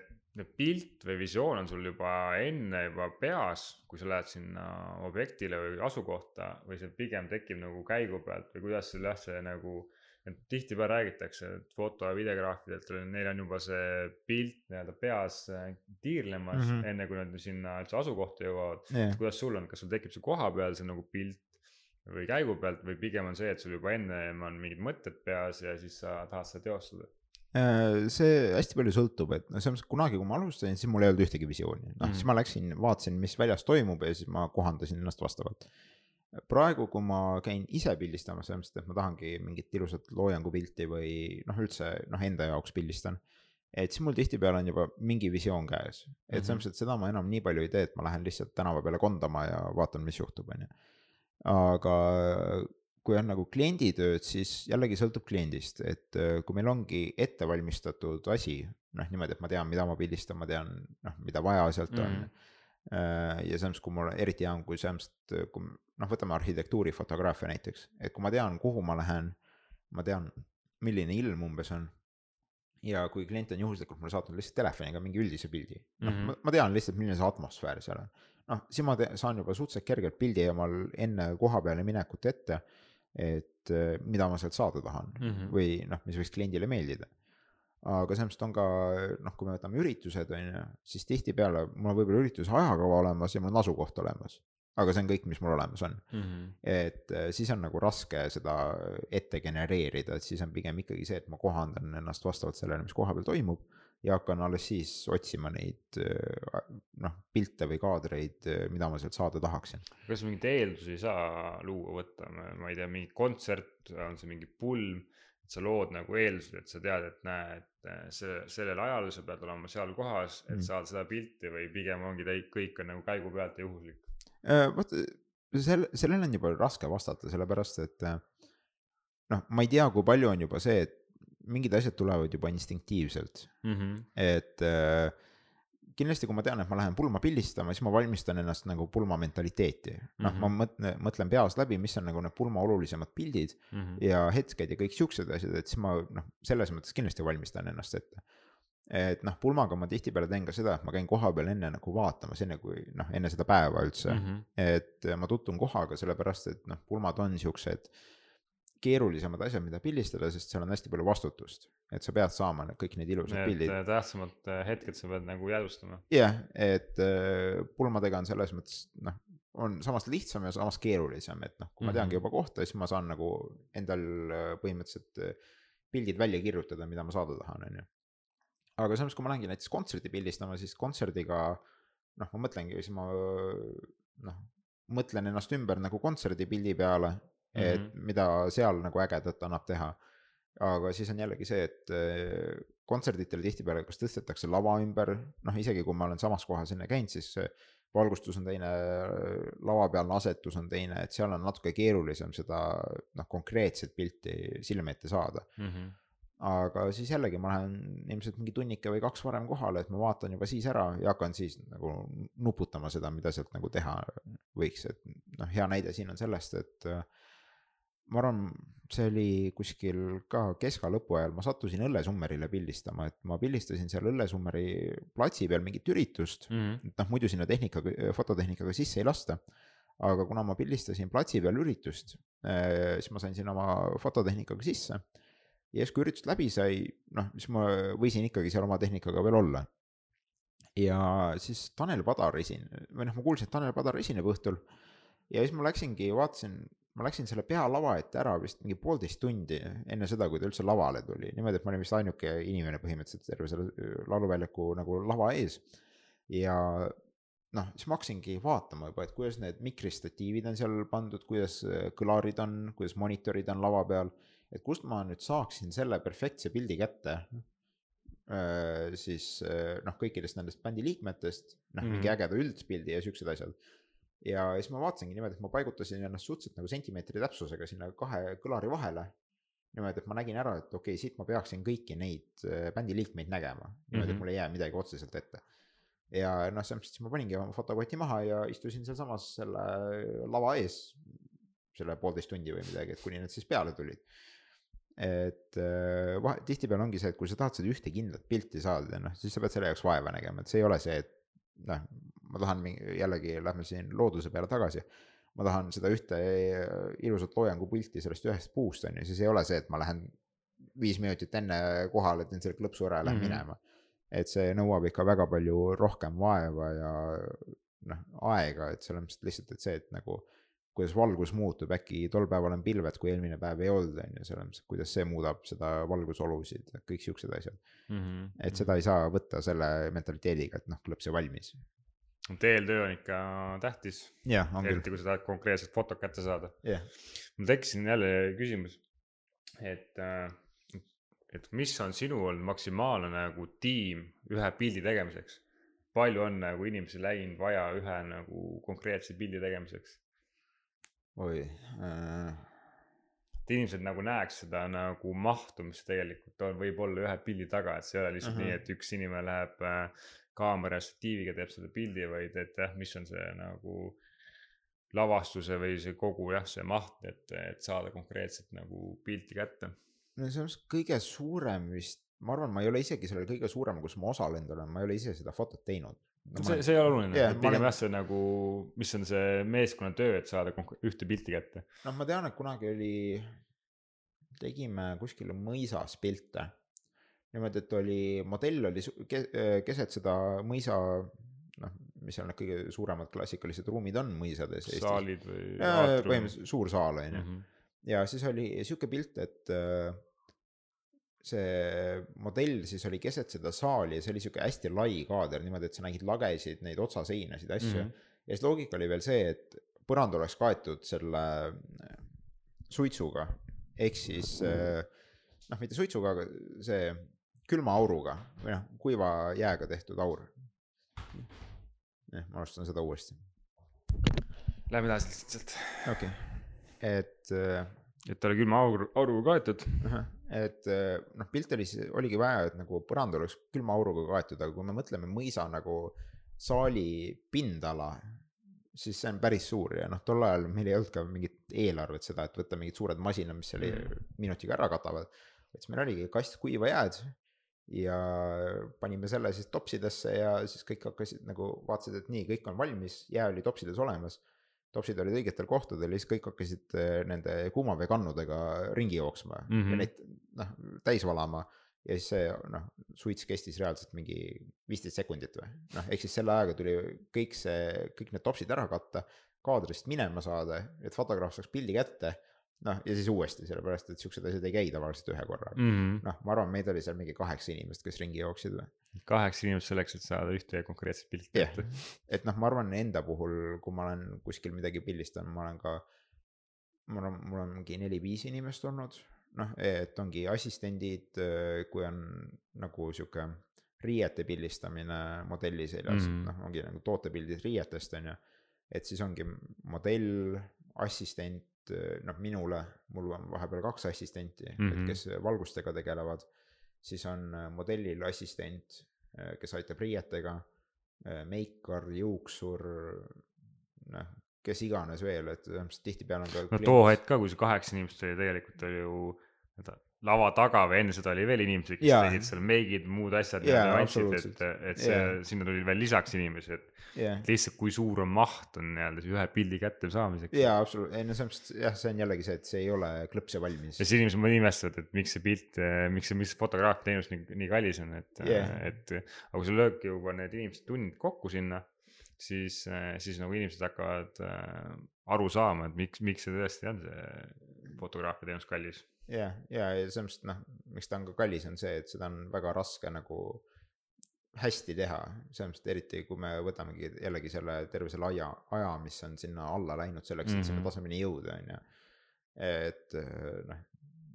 Speaker 1: pilt või visioon on sul juba enne juba peas, kui sa lähed sinna objektile või asukohta või see pigem tekib nagu käigu pealt või kuidas sul jah, see nagu et tihtipeale räägitakse, et foto- ja videograafidel, neil on juba see pilt nii-öelda peas äh, tiirlemas mm, -hmm. enne kui nad sinna üldse asukohta jõuavad yeah.. kuidas sul on, kas sul tekib see koha peal see nagu pilt või käigu pealt või pigem on see, et sul juba ennem on mingid mõtted peas ja siis sa tahad seda teostada?
Speaker 2: Äh, see hästi palju sõltub, et noh, mõttes kunagi, kui ma alustasin, siis mul ei olnud ühtegi visiooni, noh mm -hmm. siis ma läksin, vaatasin, mis väljas toimub ja siis ma kohandasin ennast vastavalt praegu, kui ma käin ise pildistamas, mõttes, et ma tahangi mingit ilusat loojangupilti või noh, üldse noh, enda jaoks pildistan. et siis mul tihtipeale on juba mingi visioon käes, et selles mhm. mõttes, et seda ma enam nii palju ei tee, et ma lähen lihtsalt tänava peale kondama ja vaatan, mis juhtub, on ju. aga kui on nagu klienditööd, siis jällegi sõltub kliendist, et äh, kui meil ongi ettevalmistatud asi, noh niimoodi, et ma tean, mida ma pildistan, ma tean, noh, mida vaja sealt on mm. -hmm Äh, ja samas, kui mul eriti hea on, kui samas, kui noh, võtame arhitektuurifotograafia näiteks, et kui ma tean, kuhu ma lähen, ma tean, milline ilm umbes on. ja kui klient on juhuslikult mulle saatnud lihtsalt telefoniga mingi üldise pildi, noh mm -hmm. ma tean lihtsalt, milline see atmosfäär seal on. noh, siis ma te, saan juba suhteliselt kergelt pildi omal enne koha peale minekut ette, et äh, mida ma sealt saada tahan mm -hmm. või noh, mis võiks kliendile meeldida aga selles mõttes on ka noh, kui me võtame üritused, on ju, siis tihtipeale mul on võib-olla ürituse ajakava olemas ja mul on asukoht olemas. aga see on kõik, mis mul olemas on mm. -hmm. et äh, siis on nagu raske seda ette genereerida, et siis on pigem ikkagi see, et ma kohandan ennast vastavalt sellele, mis kohapeal toimub. ja hakkan alles siis otsima neid äh, noh, pilte või kaadreid, äh, mida ma sealt saada tahaksin.
Speaker 1: kas mingeid eeldusi ei saa luua, võtta, ma ei tea, mingi kontsert, on see mingi pulm sa lood nagu eeldused, et sa tead, et näe, et äh, see, sellel ajal sa pead olema seal kohas, et mm. saada seda pilti või pigem ongi täi-, kõik on nagu käigu pealt ja juhuslik?
Speaker 2: Äh, vot sel-, sellele on juba raske vastata, sellepärast et äh, noh, ma ei tea, kui palju on juba see, et mingid asjad tulevad juba instinktiivselt mm, -hmm. et äh, kindlasti, kui ma tean, et ma lähen pulma pildistama, siis ma valmistan ennast nagu pulma mentaliteeti. noh mm -hmm., ma mhm. mõtlen, mõtlen peas läbi, mis on nagu need pulma olulisemad pildid mm -hmm. ja hetked ja kõik siuksed asjad, et siis ma noh, selles mõttes kindlasti valmistan ennast ette. et noh, pulmaga ma tihtipeale teen ka seda, et ma käin kohapeal enne nagu vaatamas, enne kui noh, enne seda päeva üldse mm. -hmm. et ma tutvun kohaga, sellepärast et noh, pulmad on siuksed keerulisemad asjad, mida pildistada, sest seal on hästi palju vastutust. et sa pead saama kõik need ilusad
Speaker 1: Need
Speaker 2: pildid.
Speaker 1: äh, tähtsamad äh, hetked sa pead nagu jäädvustama.
Speaker 2: jah yeah,, et äh, pulmadega on selles mõttes noh, on samas lihtsam ja samas keerulisem, et noh, kui ma teangi
Speaker 1: Mhm.
Speaker 2: juba kohta, siis ma saan nagu endal põhimõtteliselt pildid välja kirjutada, mida ma saada tahan, on ju. aga samas, kui ma lähengi näiteks kontserdi pildistama, siis kontserdiga noh, ma mõtlengi, siis ma noh, mõtlen ennast ümber nagu kontserdipildi peale et mm -hmm. mida seal nagu ägedat annab teha. aga siis on jällegi see, et äh, kontserditel tihtipeale kas tõstetakse lava ümber, noh isegi kui ma olen samas kohas enne käinud, siis valgustus on teine, lavapealne asetus on teine, et seal on natuke keerulisem seda noh, konkreetset pilti silme ette saada
Speaker 1: Mm -hmm.
Speaker 2: aga siis jällegi ma lähen ilmselt mingi tunnike või kaks varem kohale, et ma vaatan juba siis ära ja hakkan siis nagu nuputama seda, mida sealt nagu teha võiks, et noh, hea näide siin on sellest, et äh, ma arvan, see oli kuskil ka keska lõpu ajal, ma sattusin Õllesummerile pildistama, et ma pildistasin seal Õllesummeri platsi peal mingit üritust
Speaker 1: Mm -hmm.
Speaker 2: et noh, muidu sinna tehnikaga, fototehnikaga sisse ei lasta. aga kuna ma pildistasin platsi peal üritust, siis ma sain sinna oma fototehnikaga sisse. ja siis, kui üritus läbi sai, noh, siis ma võisin ikkagi seal oma tehnikaga veel olla. ja siis Tanel Padar esine- või noh, ma kuulsin, et Tanel Padar esineb õhtul. ja siis ma läksingi, vaatasin, ma läksin selle pealava ette ära vist mingi poolteist tundi enne seda, kui ta üldse lavale tuli, niimoodi, et ma olin vist ainuke inimene põhimõtteliselt terve selle lauluväljaku nagu lava ees. ja noh, siis ma hakkasingi vaatama juba, et kuidas need mikristatiivid on seal pandud, kuidas äh, kõlarid on, kuidas monitorid on lava peal. et kust ma nüüd saaksin selle perfektse pildi kätte. siis noh, kõikidest nendest bändi liikmetest, noh mm -hmm. mingi
Speaker 1: Mhm.
Speaker 2: ägeda üldpildi ja siuksed asjad. Ja siis ma vaatasingi niimoodi, et ma paigutasin ennast suhteliselt nagu sentimeetri täpsusega sinna kahe kõlari vahele niimoodi, et ma nägin ära, et okei okay,, siit ma peaksin kõiki neid äh, bändi liikmeid nägema, niimoodi mm, -hmm. et mul ei jää midagi otseselt ette ja noh, selles mõttes siis ma paningi oma fotokoti maha ja istusin sealsamas selle lava ees selle poolteist tundi või midagi, et kuni need siis peale tulid. et äh, vahe, tihtipeale ongi see, et kui sa tahad seda ühte kindlat pilti saada, noh siis sa pead selle jaoks vaeva nägema, et see ei ole see, et noh, ma tahan jällegi lähme siin looduse peale tagasi. ma tahan seda ühte ilusat loojangupilti sellest ühest puust on ju, siis ei ole see, et ma lähen viis minutit enne kohale, teen selle klõpsu ära ja lähen mm -hmm. minema et see nõuab ikka väga palju rohkem vaeva ja noh, aega, et selles mõttes lihtsalt, et see, et nagu. kuidas valgus muutub, äkki tol päeval on pilved, kui eelmine päev ei olnud, on ju, selles mõttes, kuidas see muudab seda valgusolusid, kõik siuksed asjad mm. -hmm. et seda ei saa võtta selle mentaliteediga, et noh, klõps ja valmis.
Speaker 1: Eeltöö on ikka tähtis. eriti kui sa tahad konkreetset fotot kätte saada.
Speaker 2: jah.
Speaker 1: mul tekkis siin jälle küsimus, et äh, et mis on sinu olnud maksimaalne nagu tiim ühe pildi tegemiseks? palju on nagu inimesi läinud vaja ühe nagu konkreetse pildi tegemiseks?
Speaker 2: oi äh....
Speaker 1: et inimesed nagu näeks seda nagu mahtu, mis tegelikult on, võib olla ühe pildi taga, et see ei ole lihtsalt uh -huh. nii, et üks inimene läheb äh, kaamera statiiviga teeb selle pildi, vaid et jah, mis on see nagu lavastuse või see kogu jah, see maht, et, et saada konkreetselt nagu pilti kätte
Speaker 2: no see on kõige suurem vist, ma arvan, ma ei ole isegi sellel kõige suurem, kus ma osalenud olen, ma ei ole ise seda fotot teinud
Speaker 1: no,. see, see ei ole oluline yeah,, pigem jah, see nagu, mis on see meeskonnatöö, et saada ühte pilti kätte.
Speaker 2: noh, ma tean, et kunagi oli, tegime kuskil mõisas pilte. Niimoodi, et oli, modell oli keset seda mõisa, noh, mis seal need kõige suuremad klassikalised ruumid on mõisades.
Speaker 1: saalid või?
Speaker 2: põhimõtteliselt suur saal on ju.
Speaker 1: Mhm.
Speaker 2: ja siis oli sihuke pilt, et see modell siis oli keset seda saali ja see oli sihuke hästi lai kaader niimoodi, et sa nägid lagesid, neid otsaseinasid, asju mm. -hmm. ja siis loogika oli veel see, et põrand oleks kaetud selle suitsuga ehk siis noh, mitte suitsuga, aga see külma auruga või noh, kuiva jääga tehtud aur. jah, ma alustan seda uuesti.
Speaker 1: Lähme edasi lihtsalt.
Speaker 2: okei okay., et.
Speaker 1: et ta oli külma aur, auruga kaetud.
Speaker 2: et noh, pilt oli, oligi vaja, et nagu põrand oleks külma auruga kaetud, aga kui me mõtleme mõisa nagu saali pindala siis see on päris suur ja noh, tol ajal meil ei olnud ka mingit eelarvet seda, et võtta mingid suured masinad, mis selle mm. minutiga ära katavad. et siis meil oligi kast kuiva jääd ja panime selle siis topsidesse ja siis kõik hakkasid nagu vaatasid, et nii, kõik on valmis, jää oli topsides olemas. topsid olid õigetel kohtadel ja siis kõik hakkasid äh, nende kuumaveekannudega ringi jooksma mm -hmm. ja
Speaker 1: Mhm.
Speaker 2: neid noh täis valama. ja siis see noh, suits kestis reaalselt mingi viisteist sekundit või noh, ehk siis selle ajaga tuli kõik see, kõik need topsid ära katta, kaadrist minema saada, et fotograaf saaks pildi kätte. Noh, ja siis uuesti, sellepärast et siuksed asjad ei käi tavaliselt ühe korraga
Speaker 1: mm. -hmm.
Speaker 2: noh, ma arvan, meid oli seal mingi kaheksa inimest, kes ringi jooksid või.
Speaker 1: kaheksa inimest selleks, et saada ühte konkreetset pilti ette.
Speaker 2: et noh, ma arvan enda puhul, kui ma olen kuskil midagi pildistanud, ma olen ka. mul on, mul on mingi neli-viis inimest olnud, noh, et ongi assistendid, kui on nagu sihuke riiete pildistamine modelli seljas mm. -hmm. noh, ongi nagu tootepildid riietest on ju. et siis ongi modell, assistent, noh minule, mul on vahepeal kaks assistenti mm, -hmm.
Speaker 1: Mhm.
Speaker 2: et kes valgustega tegelevad. siis on äh, modellil assistent, kes aitab riietega, meikar, juuksur, noh, kes iganes veel, et tihtipeale on ka.
Speaker 1: no too hetk ka, kui see kaheksa inimest oli, tegelikult oli ju lava taga või enne seda oli veel inimesi, kes
Speaker 2: Jaa.
Speaker 1: tegid seal meigid, muud asjad andsid,
Speaker 2: absoluutselt.
Speaker 1: et, et see
Speaker 2: Jaa.
Speaker 1: sinna tuli veel lisaks inimesi, et et lihtsalt kui suur on maht on nii-öelda see ühe pildi kättesaamiseks.
Speaker 2: jaa, absoluutselt, ei no selles mõttes jah, see on jällegi see, et see ei ole klõps ja valmis
Speaker 1: ja. siis inimesed mõni imestavad, et miks see pilt, miks see, see fotograafia teenus nii, nii kallis on, et
Speaker 2: Jah.
Speaker 1: et aga kui sa löödki juba need inimesed tunnid kokku sinna, siis, siis nagu inimesed hakkavad äh, aru saama, et miks, miks see tõesti on see fotograafia teenus kallis.
Speaker 2: ja, ja, ja selles mõttes noh, miks ta on ka kallis, on see, et seda on väga raske nagu hästi teha, selles mõttes, et eriti kui me võtamegi jällegi selle terve selle aja, aja, mis on sinna alla läinud selleks, et sinna
Speaker 1: Mhm.
Speaker 2: tasemeni jõuda, on ju. et eh, noh,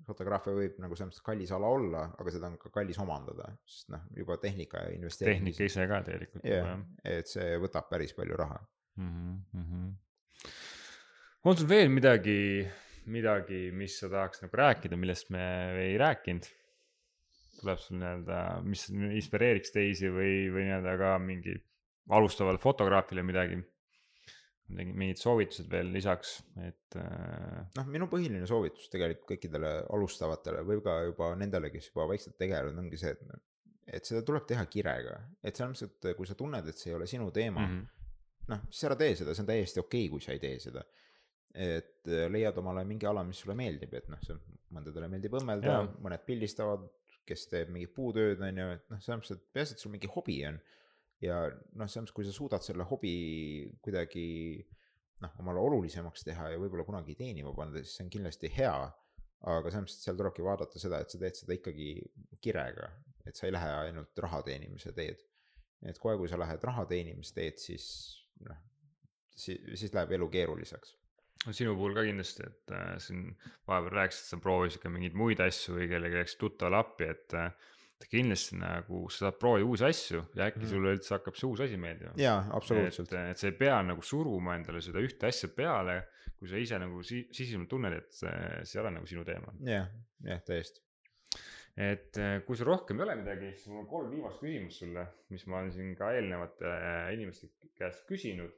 Speaker 2: fotograafia võib nagu selles mõttes kallis ala olla, aga seda on ka kallis omandada, sest noh, juba tehnika ja investeerimine.
Speaker 1: tehnika ise ka tegelikult juba,
Speaker 2: et see võtab päris palju raha.
Speaker 1: mm. -hmm. on sul veel midagi, midagi, mis sa tahaks nagu rääkida, millest me ei rääkinud? tuleb sul nii-öelda, mis inspireeriks teisi või, või nii-öelda ka mingi alustavale fotograafile midagi? mingid soovitused veel lisaks, et äh,
Speaker 2: noh, minu põhiline soovitus tegelikult kõikidele alustavatele või ka juba nendele, kes juba vaikselt tegelevad, ongi see, et, et seda tuleb teha kirega, et selles mõttes, et kui sa tunned, et see ei ole sinu teema mm,
Speaker 1: mm
Speaker 2: -hmm.
Speaker 1: -hmm.
Speaker 2: noh, siis ära tee seda, see on täiesti okei okay,, kui sa ei tee seda. Et äh, leiad omale mingi ala, mis sulle meeldib, et noh, see mõndadele meeldib õmmelda mõned pildistavad, kes teeb mingit puutööd, on ju, et noh, selles mõttes, et peaasi, et sul mingi hobi on. ja noh, selles mõttes, kui sa suudad selle hobi kuidagi noh, omale olulisemaks teha ja võib-olla kunagi teenima panna, siis see on kindlasti hea. aga selles mõttes, et seal tulebki vaadata seda, et sa teed seda ikkagi kirega, et sa ei lähe ainult raha teenimise teed. et kohe, kui sa lähed raha teenimise teed, siis noh, siis, siis läheb elu keeruliseks.
Speaker 1: No sinu puhul ka kindlasti, et äh, siin vahepeal rääkisid, sa proovisid ka mingeid muid asju või kellelegi läksid tuttavale appi, et äh, kindlasti nagu sa saad proovida uusi asju ja äkki
Speaker 2: Mhm.
Speaker 1: sulle üldse hakkab see uus asi meeldima.
Speaker 2: jaa, absoluutselt
Speaker 1: et, et sa ei pea nagu suruma endale seda ühte asja peale, kui sa ise nagu si- sisimas tunned, et see, see ei ole nagu sinu teema.
Speaker 2: jah, jah, täiesti.
Speaker 1: Et eh, kui sul rohkem ei ole midagi, siis mul on kolm viimast küsimust sulle, mis ma olen siin ka eelnevate eh, inimeste käest küsinud.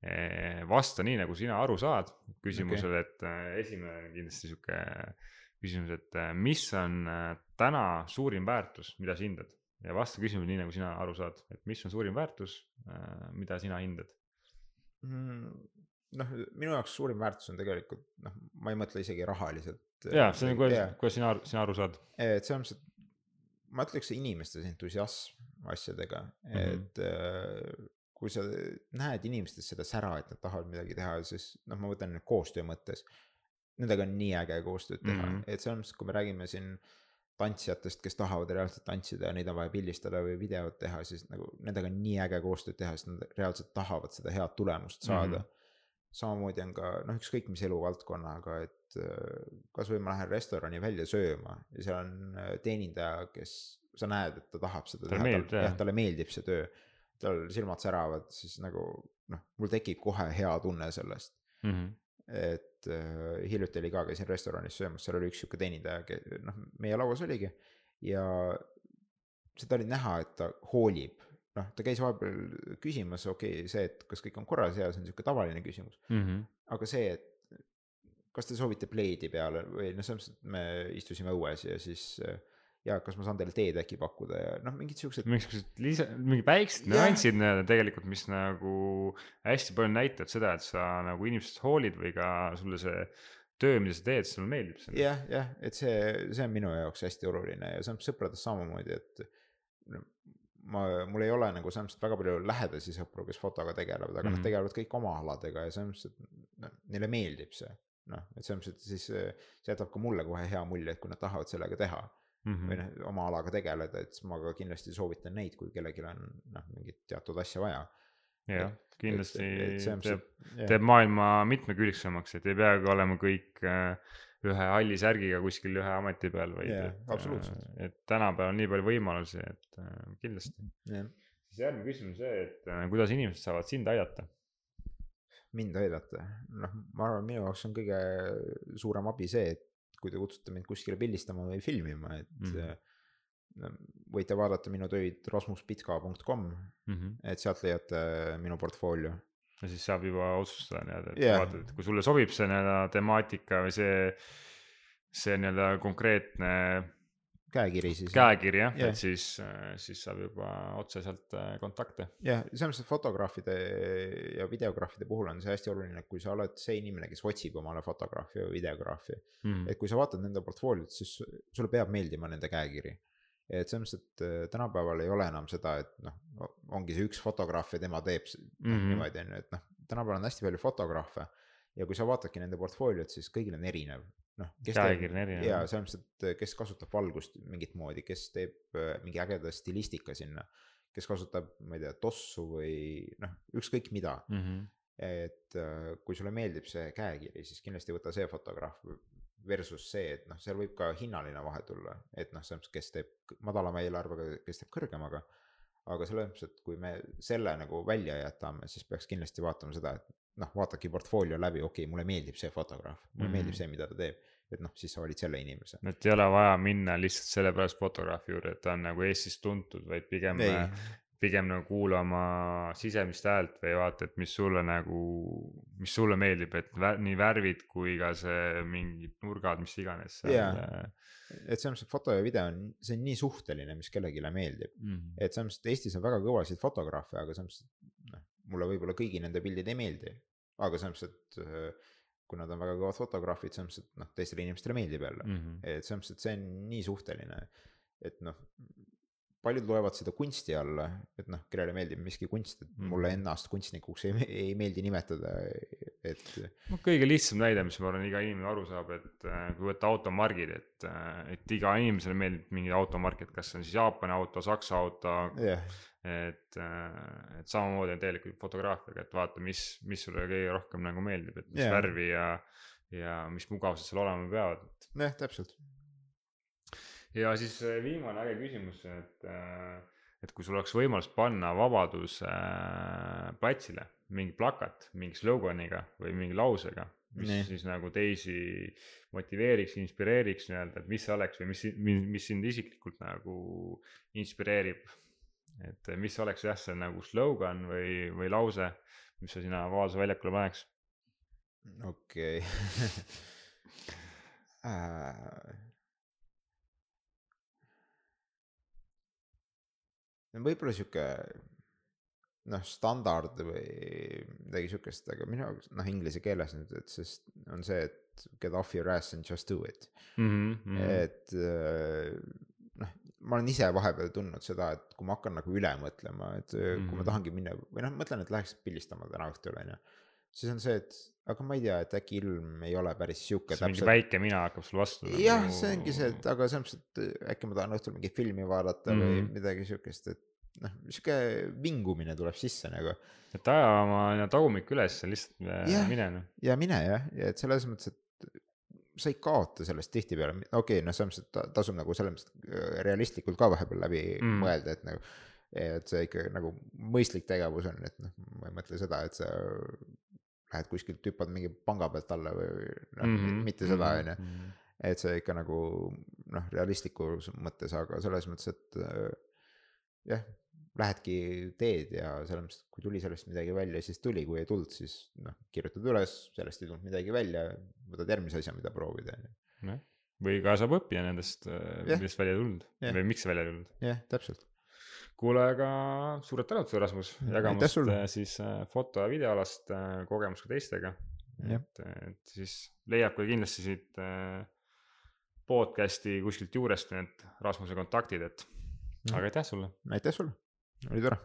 Speaker 1: Eh, vasta nii, nagu sina aru saad küsimusele okay., et esimene on kindlasti sihuke küsimus, et mis on täna suurim väärtus, mida sa hindad ja vasta küsimusele nii, nagu sina aru saad, et mis on suurim väärtus, mida sina hindad.
Speaker 2: Mm, noh, minu jaoks suurim väärtus on tegelikult noh, ma ei mõtle isegi rahaliselt.
Speaker 1: ja see on, kuidas, kuidas sina, sina aru saad.
Speaker 2: et selles mõttes, et ma ütleks see inimeste see entusiasm asjadega mm. -hmm. et äh, kui sa näed inimestes seda sära, et nad tahavad midagi teha, siis noh, ma võtan nüüd koostöö mõttes. Nendega on nii äge koostööd teha mm. -hmm. et selles mõttes, kui me räägime siin tantsijatest, kes tahavad reaalselt tantsida ja neid on vaja pildistada või videot teha, siis nagu nendega on nii äge koostööd teha, sest nad reaalselt tahavad seda head tulemust saada mm. -hmm. Samamoodi on ka noh, ükskõik mis eluvaldkonnaga, et äh, kasvõi ma lähen restorani välja sööma ja seal on äh, teenindaja, kes sa näed, et ta tahab seda
Speaker 1: Talle meeldib, jah.
Speaker 2: talle meeldib see töö. tal silmad säravad, siis nagu noh, mul tekib kohe hea tunne sellest
Speaker 1: Mm -hmm.
Speaker 2: et äh, hiljuti oli ka, käisin restoranis söömas, seal oli üks sihuke teenindaja, noh, meie lauas oligi ja seda oli näha, et ta hoolib. noh, ta käis vahepeal küsimas, okei okay,, see, et kas kõik on korras ja see on sihuke tavaline küsimus,
Speaker 1: Mm -hmm.
Speaker 2: aga see, et kas te soovite pleidi peale või noh, selles mõttes, et me istusime õues ja siis ja kas ma saan teile teed äkki pakkuda ja noh, mingid siuksed.
Speaker 1: mingisugused lisa, mingi väiksed nüansid tegelikult, mis nagu hästi palju näitavad seda, et sa nagu inimesest hoolid või ka sulle see töö, mida sa teed, sulle meeldib
Speaker 2: see. jah, jah, et see, see on minu jaoks hästi oluline ja see on sõpradest samamoodi, et ma, mul ei ole nagu selles mõttes väga palju lähedasi sõpru, kes fotoga tegelevad, aga mm -hmm. nad tegelevad kõik oma aladega ja selles mõttes, et noh, neile meeldib see. noh, et selles mõttes, et siis see jätab ka mulle kohe hea mulje, et kui nad tahavad sellega teha mm -hmm. või noh, oma alaga tegeleda, et siis ma ka kindlasti soovitan neid, kui kellelgi on noh, mingit teatud asja vaja.
Speaker 1: jah, kindlasti et, et teeb, teeb maailma mitmekülgsemaks, et ei peagi olema kõik äh, ühe halli särgiga kuskil ühe ameti peal, vaid
Speaker 2: yeah, absoluutselt.
Speaker 1: Äh, et tänapäeval on nii palju võimalusi, et äh, kindlasti yeah.. siis järgmine küsimus see, et äh, kuidas inimesed saavad sind aidata?
Speaker 2: mind aidata, noh, ma arvan, minu jaoks on kõige suurem abi see, et kui te kutsute mind kuskile pildistama või filmima, et mm. -hmm. võite vaadata minu töid rasmuspitka.com mm, -hmm. et sealt leiate minu portfoolio
Speaker 1: ja siis saab juba otsustada nii-öelda, et yeah. vaatad, et kui sulle sobib see nii-öelda temaatika või see, see nii-öelda konkreetne.
Speaker 2: käekiri siis.
Speaker 1: käekiri jah yeah., et siis, siis saab juba otseselt äh, kontakte.
Speaker 2: jah yeah,, selles mõttes, et fotograafide ja videograafide puhul on see hästi oluline, et kui sa oled see inimene, kes otsib omale fotograafi või videograafi mm.. et kui sa vaatad nende portfooliot, siis sulle peab meeldima nende käekiri et selles mõttes, et äh, tänapäeval ei ole enam seda, et noh, ongi see üks fotograaf ja tema teeb mm -hmm. niimoodi on ju, et noh, tänapäeval on hästi palju fotograafe. ja kui sa vaatadki nende portfooliot, siis kõigil on erinev. noh, ja selles mõttes, et kes kasutab valgust mingit moodi, kes teeb äh, mingi ägeda stilistika sinna. kes kasutab, ma ei tea, tossu või noh, ükskõik mida mm. -hmm et äh, kui sulle meeldib see käekiri, siis kindlasti võta see fotograaf versus see, et noh, seal võib ka hinnaline vahe tulla, et noh, selles mõttes, kes teeb madalama eelarvega, kes teeb kõrgemaga. aga selles mõttes, et kui me selle nagu välja jätame, siis peaks kindlasti vaatama seda, et noh, vaadake portfoolio läbi, okei okay,, mulle meeldib see fotograaf, mulle mm -hmm. meeldib see, mida ta teeb. et noh, siis sa valid selle inimese.
Speaker 1: et ei ole vaja minna lihtsalt sellepärast fotograafi juurde, et ta on nagu Eestis tuntud, vaid pigem ei pigem nagu kuula oma sisemist häält või vaata, et mis sulle nagu, mis sulle meeldib, et vä nii värvid kui ka see mingid nurgad, mis iganes.
Speaker 2: jaa, et selles mõttes, et foto ja video on, see on nii suhteline, mis kellelegi meeldib mm. -hmm. et selles mõttes, et Eestis on väga kõvasid fotograafe, aga selles mõttes, et noh, mulle võib-olla kõigi nende pildid ei meeldi. aga selles mõttes, et äh, kui nad on väga kõvad fotograafid, selles mõttes, et noh, teistele inimestele meeldib jälle mm. -hmm. et selles mõttes, et see on nii suhteline, et noh paljud loevad seda kunsti alla, et noh, kellele meeldib miski kunst, et mm. mulle ennast kunstnikuks ei, ei meeldi nimetada, et.
Speaker 1: no kõige lihtsam näide, mis ma arvan, iga inimene aru saab, et äh, kui võtta automargid, et, äh, et iga inimesele meeldib mingi automark, et kas see on siis Jaapani auto, Saksa auto yeah.. et, äh, et samamoodi on tegelikult fotograafiaga, et vaata, mis, mis sulle kõige rohkem nagu meeldib, et mis yeah. värvi ja, ja mis mugavused seal olema peavad.
Speaker 2: jah, täpselt
Speaker 1: ja siis äh, viimane äge küsimus, et, äh, et kui sul oleks võimalus panna Vabaduse äh, platsile mingi plakat mingi sloganiga või mingi lausega, mis nee. siis nagu teisi motiveeriks, inspireeriks nii-öelda, et mis see oleks või mis, mis sind isiklikult nagu inspireerib. et mis oleks jah, see nagu slogan või, või lause, mis sa sinna Vabaduse väljakule paneks?
Speaker 2: okei okay. võib-olla sihuke noh, standard või midagi sihukest, aga minu jaoks noh, inglise keeles nüüd, et siis on see, et get off your ass and just do it mm. -hmm. et äh, noh, ma olen ise vahepeal tundnud seda, et kui ma hakkan nagu üle mõtlema, et mm -hmm. kui ma mhm. tahangi minna või noh, mõtlen, et läheks pildistama täna õhtul on ju. siis on see, et aga ma ei tea, et äkki ilm ei ole päris sihuke.
Speaker 1: mingi väike mina hakkab sul vastu.
Speaker 2: jah nagu..., see ongi see, et aga selles mõttes, et äkki ma tahan õhtul mingit filmi vaadata mm -hmm. või mhm. midagi sihukest, et noh, sihuke vingumine tuleb sisse nagu.
Speaker 1: et aja oma tagumik üles ja lihtsalt äh, mine noh.
Speaker 2: ja mine jah, ja et selles mõttes, et sa ei kaota sellest tihtipeale, okei okay,, noh, selles mõttes, et tasub nagu selles mõttes äh, realistlikult ka vahepeal läbi mm. mõelda, et nagu. et see ikka nagu mõistlik tegevus on, et noh, ma ei mõtle seda, et sa lähed kuskilt, hüppad mingi panga pealt alla või noh mm -hmm., mitte seda, on ju. Mhm. et see ikka nagu noh, realistlikus mõttes, aga selles mõttes, et äh, jah lähedki teed ja selles mõttes, kui tuli sellest midagi välja, siis tuli, kui ei tulnud, siis noh, kirjutad üles, sellest ei tulnud midagi välja, võtad järgmise asja, mida proovida, on ju.
Speaker 1: või ka saab õppida nendest millest välja ei tulnud yeah. või miks välja ei tulnud.
Speaker 2: jah yeah,, täpselt.
Speaker 1: Kuule, aga suured tänud sulle, Rasmus, jagamast siis foto ja videoalast kogemust ka teistega. Et, et siis leiab ka kindlasti siit podcast'i kuskilt juurest need Rasmuse kontaktid, et aga aitäh sulle.
Speaker 2: aitäh sulle, oli tore